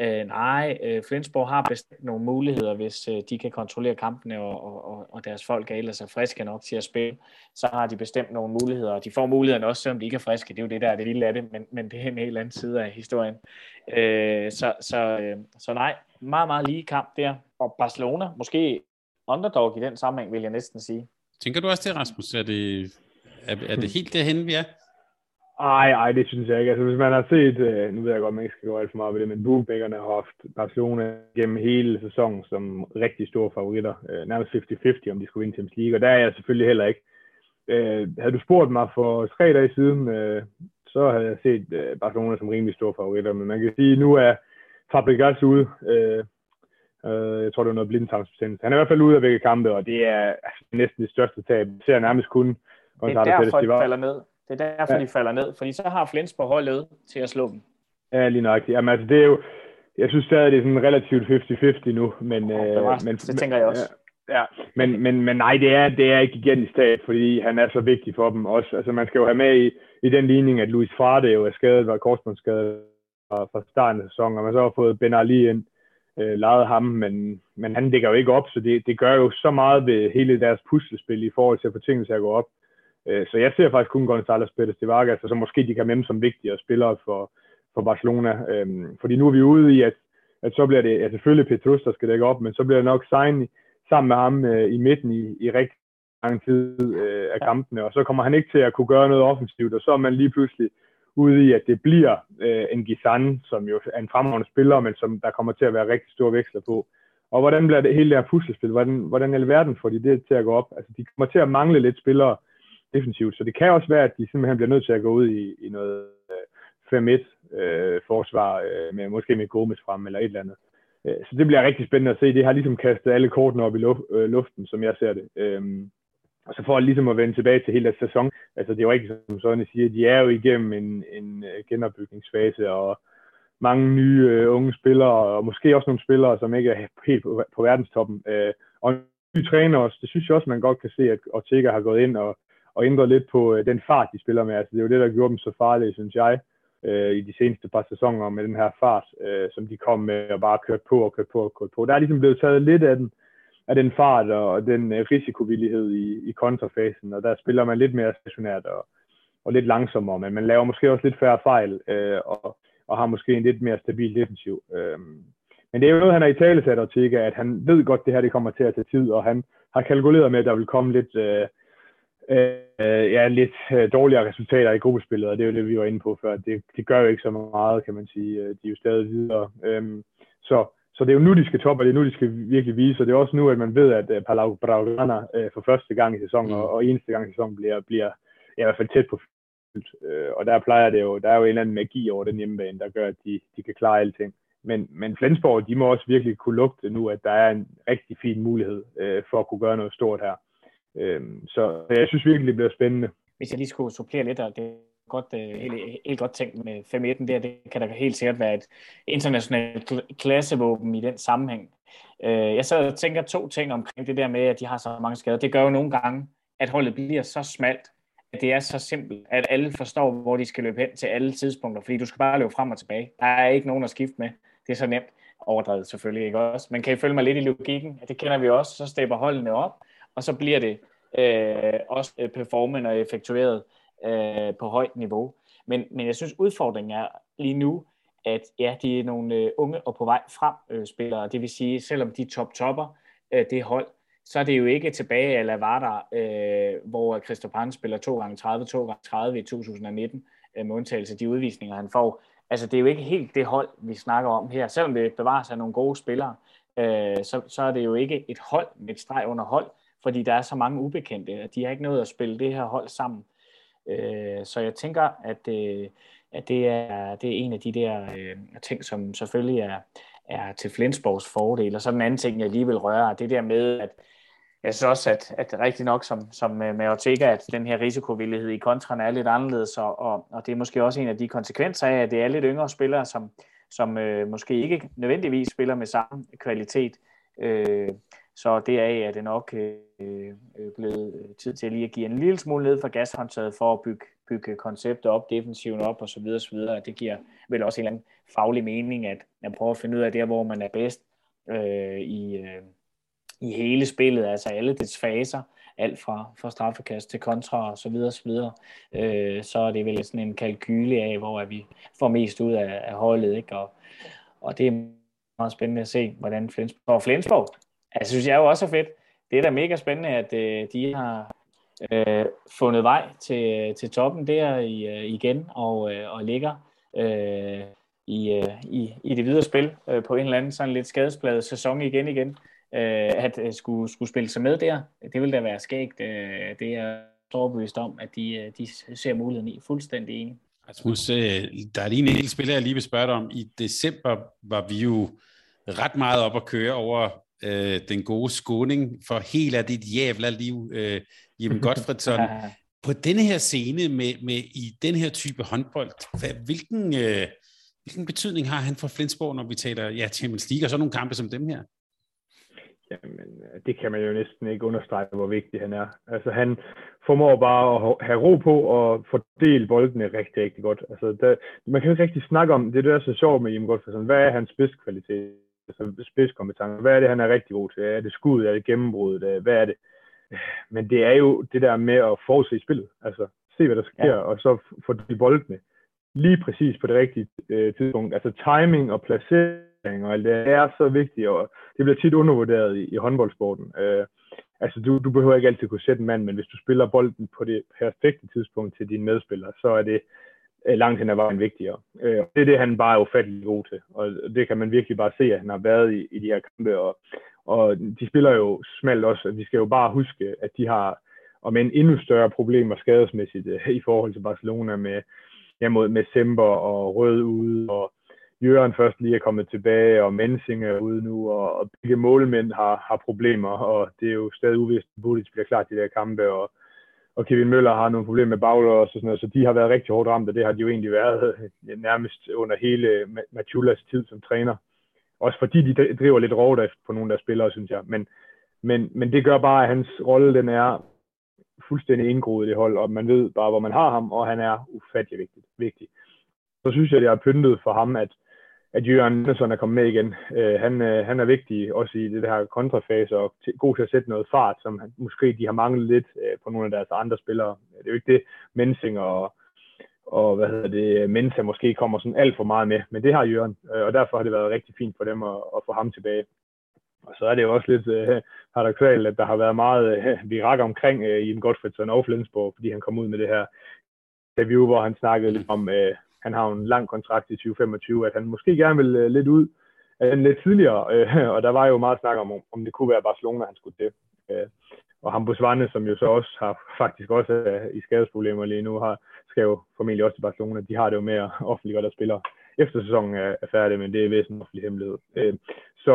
Øh, nej, øh, Flensborg har bestemt nogle muligheder, hvis øh, de kan kontrollere kampene, og, og, og deres folk er ellers er friske nok til at spille, så har de bestemt nogle muligheder, og de får mulighederne også, selvom de ikke er friske. Det er jo det, der er det lille af det, men, men det er en helt anden side af historien. Øh, så, så, øh, så nej, meget, meget lige kamp der. Og Barcelona, måske underdog i den sammenhæng, vil jeg næsten sige. Tænker du også det, Rasmus? Er det, er, er det helt derhen, vi er? Ej, ej, det synes jeg ikke. Altså, hvis man har set, øh, nu ved jeg godt, at man ikke skal gå alt for meget ved det, men Boombeckerne har haft Barcelona gennem hele sæsonen som rigtig store favoritter. Øh, nærmest 50-50, om de skulle vinde Champions League, og der er jeg selvfølgelig heller ikke. Øh, havde du spurgt mig for tre dage siden, øh, så havde jeg set øh, Barcelona som rimelig store favoritter, men man kan sige, at nu er Fabregas ude. Øh, øh, jeg tror, det var noget blindtarmsbetændelse. Han er i hvert fald ude af begge kampe, og det er altså, næsten det største tab. Det ser nærmest kun det er derfor, de falder ned. Det er derfor, ja. de falder ned, fordi så har Flensborg holdet til at slå dem. Ja, lige nok. Jamen, altså, det er jo, jeg synes stadig, det er sådan relativt 50-50 nu, men... Ja, det, var, øh, men, det tænker jeg også. Ja, ja. Men, men, men nej, det er, det er ikke igen i stat, fordi han er så vigtig for dem også. Altså, man skal jo have med i, i den ligning, at Luis Frade jo er skadet, var korsbåndsskadet fra, fra starten af sæsonen, og man så har fået Ben Ali ind, øh, lejet ham, men, men han dækker jo ikke op, så det, det gør jo så meget ved hele deres puslespil i forhold til at få tingene til at gå op. Øh, så jeg ser faktisk kun González Pérez de Vargas, og så måske de kan med som vigtigere spillere for, for Barcelona. Øhm, fordi nu er vi ude i, at, at så bliver det ja, selvfølgelig Petrus, der skal dække op, men så bliver det nok Sein, sammen med ham øh, i midten i, i rigtig lang tid øh, af kampene, og så kommer han ikke til at kunne gøre noget offensivt, og så er man lige pludselig ude i, at det bliver øh, en Gisan, som jo er en fremragende spiller, men som der kommer til at være rigtig store veksler på. Og hvordan bliver det hele det her puslespil? Hvordan, hvordan i alverden får de det til at gå op? Altså, de kommer til at mangle lidt spillere defensivt, så det kan også være, at de simpelthen bliver nødt til at gå ud i, i noget øh, 5-1 øh, forsvar, øh, med, måske med Gomes frem eller et eller andet. Øh, så det bliver rigtig spændende at se. Det har ligesom kastet alle kortene op i luf, øh, luften, som jeg ser det. Øh, og så for ligesom at vende tilbage til hele deres sæson, altså det er jo ikke som sådan, at sige, de er jo igennem en, en øh, genopbygningsfase, og mange nye øh, unge spillere, og måske også nogle spillere, som ikke er helt på, på verdenstoppen. Øh, og nye træner også, det synes jeg også, man godt kan se, at Ortega har gået ind og, og ændret lidt på øh, den fart, de spiller med. Altså det er jo det, der gjorde dem så farlige, synes jeg, øh, i de seneste par sæsoner med den her fart, øh, som de kom med og bare kørte på og kørte på og kørte på. Der er ligesom blevet taget lidt af den, af den fart og den øh, risikovillighed i, i kontrafasen, og der spiller man lidt mere stationært og, og lidt langsommere, men man laver måske også lidt færre fejl, øh, og, og har måske en lidt mere stabil defensiv. Øh, men det er jo noget, han har i tale sat at han ved godt, det her det kommer til at tage tid, og han har kalkuleret med, at der vil komme lidt, øh, øh, ja, lidt øh, dårligere resultater i gruppespillet, og det er jo det, vi var inde på før. Det, det gør jo ikke så meget, kan man sige. De er jo stadig videre. Øh, så så det er jo nu, de skal toppe, og det er nu, de skal virkelig vise, og det er også nu, at man ved, at uh, Palau Braugrana uh, for første gang i sæsonen, mm. og, og eneste gang i sæsonen bliver, bliver ja, i hvert fald tæt på fyldt. Uh, og der plejer det jo, der er jo en eller anden magi over den hjemmebane, der gør, at de, de kan klare alting. Men, men Flensborg, de må også virkelig kunne lugte nu, at der er en rigtig fin mulighed uh, for at kunne gøre noget stort her. Uh, så jeg synes virkelig, det bliver spændende. Hvis jeg lige skulle supplere lidt, og det er godt, øh, helt, helt godt tænkt med 5-1 der. Det kan da helt sikkert være et internationalt klassevåben i den sammenhæng. Øh, jeg så og tænker to ting omkring det der med, at de har så mange skader. Det gør jo nogle gange, at holdet bliver så smalt, at det er så simpelt, at alle forstår, hvor de skal løbe hen til alle tidspunkter, fordi du skal bare løbe frem og tilbage. Der er ikke nogen at skifte med. Det er så nemt. Overdrevet selvfølgelig ikke også. Men kan I følge mig lidt i logikken? Det kender vi også. Så stepper holdene op, og så bliver det øh, også øh, performende og effektueret øh, på højt niveau. Men, men jeg synes, udfordringen er lige nu, at ja, de er nogle øh, unge og på vej frem øh, spillere. Det vil sige, selvom de top-topper øh, det hold, så er det jo ikke tilbage af Lavardar, øh, hvor Christoph spiller 2 gange 30 2 gange 30 i 2019 øh, med undtagelse af de udvisninger, han får. Altså, det er jo ikke helt det hold, vi snakker om her. Selvom det bevarer sig nogle gode spillere, øh, så, så er det jo ikke et hold med et streg under hold, fordi der er så mange ubekendte, og de har ikke nået at spille det her hold sammen. Øh, så jeg tænker, at, øh, at det, er, det er en af de der øh, ting, som selvfølgelig er, er til Flensborgs fordel. Og så den anden ting, jeg lige vil røre, er det der med, at jeg synes også, at, at det er rigtigt nok som, som øh, med Ortega, at den her risikovillighed i kontran er lidt anderledes, og, og, og det er måske også en af de konsekvenser af, at det er lidt yngre spillere, som, som øh, måske ikke nødvendigvis spiller med samme kvalitet. Øh, så deraf er det nok øh, øh blevet øh, tid til lige at give en lille smule ned for gashåndtaget for at bygge, bygge konceptet op, defensiven op osv. osv. Det giver vel også en eller anden faglig mening, at man prøver at finde ud af der, hvor man er bedst øh, i, øh, i hele spillet, altså alle dets faser, alt fra, fra straffekast til kontra og så videre, så videre. Øh, så er det vel sådan en kalkyle af, hvor vi får mest ud af, af holdet, ikke? Og, og det er meget spændende at se, hvordan Flensborg, og Flensborg Altså, synes jeg jo også er fedt. Det er da mega spændende, at øh, de har øh, fundet vej til, øh, til toppen der i, øh, igen og, øh, og ligger øh, i, øh, i, i det videre spil øh, på en eller anden sådan lidt skadespladet sæson igen igen. Øh, at øh, skulle, skulle spille sig med der, det vil da være skægt. Øh, det er overbevist om, at de, øh, de ser muligheden i. Fuldstændig enig. Rasmus, øh, der er lige en enkelt spiller, jeg lige vil spørge dig om. I december var vi jo ret meget op at køre over øh, den gode skåning for helt af dit jævla liv, øh, Jeppe (laughs) Godfredsson. På denne her scene med, med i den her type håndbold, hvad, hvilken, øh, hvilken betydning har han for Flensborg, når vi taler ja, Champions League og så nogle kampe som dem her? Jamen, det kan man jo næsten ikke understrege, hvor vigtig han er. Altså, han formår bare at have ro på og fordele boldene rigtig, rigtig godt. Altså, der, man kan jo ikke rigtig snakke om, det er det, der er så sjovt med Jim Godfredsson. Hvad er hans spidskvalitet? Altså spidskompetence. Hvad er det, han er rigtig god til? Er det skud? Er det gennembrud? Hvad er det? Men det er jo det der med at forudse spillet. Altså, se hvad der sker, ja. og så få de boldene lige præcis på det rigtige øh, tidspunkt. Altså timing og placering og alt det er så vigtigt, og det bliver tit undervurderet i, i håndboldsporten. Øh, altså, du, du behøver ikke altid kunne sætte en mand, men hvis du spiller bolden på det perfekte tidspunkt til dine medspillere, så er det Øh, langt hen ad vejen vigtigere. Øh, det er det, han bare er ufattelig god til, og det kan man virkelig bare se, at han har været i, i de her kampe, og, og de spiller jo smalt også. Vi skal jo bare huske, at de har om en endnu større problemer skadesmæssigt øh, i forhold til Barcelona med, ja, mod, med Semper og Rød ude, og Jørgen først lige er kommet tilbage, og Mensing er ude nu, og, og begge målmænd har, har problemer, og det er jo stadig uvist, at Budic bliver klar til de der kampe, og, og Kevin Møller har nogle problemer med bagler og sådan noget, så de har været rigtig hårdt ramt, og det har de jo egentlig været øh, nærmest under hele Machulas tid som træner. Også fordi de driver lidt rovdrift på nogle af deres spillere, synes jeg. Men, men, men det gør bare, at hans rolle den er fuldstændig indgroet i det hold, og man ved bare, hvor man har ham, og han er ufattelig vigtig. vigtig. Så synes jeg, det har pyntet for ham, at, at Jørgen Andersen er kommet med igen. Øh, han, øh, han er vigtig også i det her kontrafase, og til, god til at sætte noget fart, som han, måske de har manglet lidt øh, på nogle af deres andre spillere. Det er jo ikke det, Mensing og, og hvad hedder det, Mensa måske kommer sådan alt for meget med, men det har Jørgen, øh, og derfor har det været rigtig fint for dem at, at få ham tilbage. Og så er det jo også lidt øh, paradoxalt, at der har været meget øh, virak omkring øh, i Ian Godfredson og Flensborg, fordi han kom ud med det her interview, hvor han snakkede lidt om, øh, han har en lang kontrakt i 2025, at han måske gerne vil øh, lidt ud uh, lidt tidligere, øh, (laughs) og der var jo meget snak om, om det kunne være Barcelona, han skulle det. Øh, og ham Svane, som jo så også har faktisk også uh, i skadesproblemer lige nu, har, skal jo formentlig også til Barcelona. De har det jo med at offentliggøre der spiller efter sæsonen er, er færdig, men det er væsentligt offentlig hemmelighed. Øh, så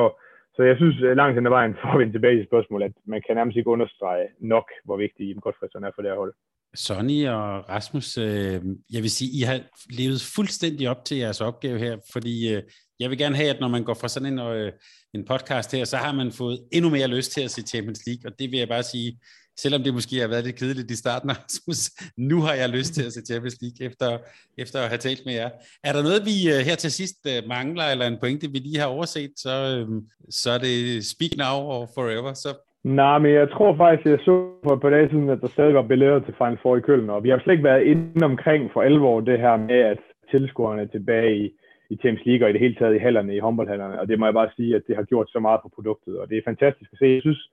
så jeg synes øh, langt hen ad vejen, for at vende tilbage til spørgsmålet, at man kan nærmest ikke understrege nok, hvor vigtig Jim Godfredsson er for det her hold. Sonny og Rasmus, øh, jeg vil sige, I har levet fuldstændig op til jeres opgave her, fordi øh, jeg vil gerne have, at når man går fra sådan en, øh, en podcast her, så har man fået endnu mere lyst til at se Champions League, og det vil jeg bare sige, selvom det måske har været lidt kedeligt i starten, (laughs) Rasmus, nu har jeg lyst til at se Champions League, efter, efter at have talt med jer. Er der noget, vi øh, her til sidst øh, mangler, eller en pointe, vi lige har overset, så, øh, så er det speak now or forever, så Nej, men jeg tror faktisk, jeg så for et par dage siden, at der stadig var billeder til Final Four i Køln, og vi har slet ikke været inde omkring for alvor det her med, at tilskuerne er tilbage i, i Champions League og i det hele taget i hallerne, i håndboldhallerne, og det må jeg bare sige, at det har gjort så meget for produktet, og det er fantastisk at se. Jeg synes,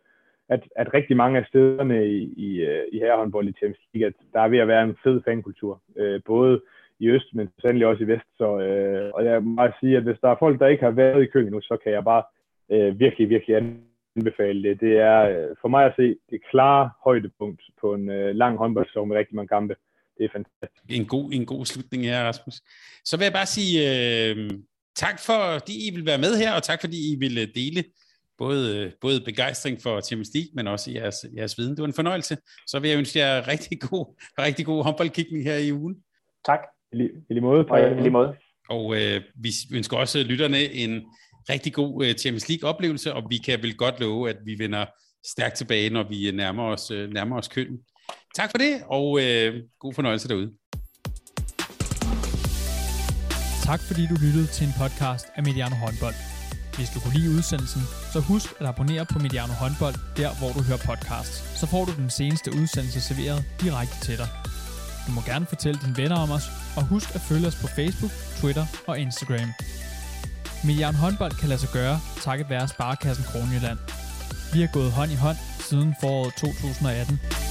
at, at rigtig mange af stederne i, i, øh, i herrehåndbold i Champions League, at der er ved at være en fed fankultur, øh, både i øst, men sandelig også i vest. Så, øh, og jeg må bare sige, at hvis der er folk, der ikke har været i Køln nu, så kan jeg bare øh, virkelig, virkelig anbefale det. Det er øh, for mig at se det klare højdepunkt på en øh, lang håndboldsæson med rigtig mange kampe. Det er fantastisk. En god, en god slutning her, Rasmus. Så vil jeg bare sige øh, tak for, fordi I vil være med her, og tak fordi I vil øh, dele både, både begejstring for Champions League, men også jeres, jeres viden. Det var en fornøjelse. Så vil jeg ønske jer rigtig god, rigtig god håndboldkigning her i ugen. Tak. I lige, i lige måde. Og i lige måde. Og øh, vi ønsker også lytterne en rigtig god øh, Champions League-oplevelse, og vi kan vel godt love, at vi vender stærkt tilbage, når vi øh, nærmer os, øh, nærmer os køen. Tak for det, og øh, god fornøjelse derude. Tak fordi du lyttede til en podcast af Mediano Håndbold. Hvis du kunne lide udsendelsen, så husk at abonnere på Mediano Håndbold, der hvor du hører podcasts. Så får du den seneste udsendelse serveret direkte til dig. Du må gerne fortælle dine venner om os, og husk at følge os på Facebook, Twitter og Instagram. Mediano Håndbold kan lade sig gøre, takket være Sparkassen Kronjylland. Vi har gået hånd i hånd siden foråret 2018.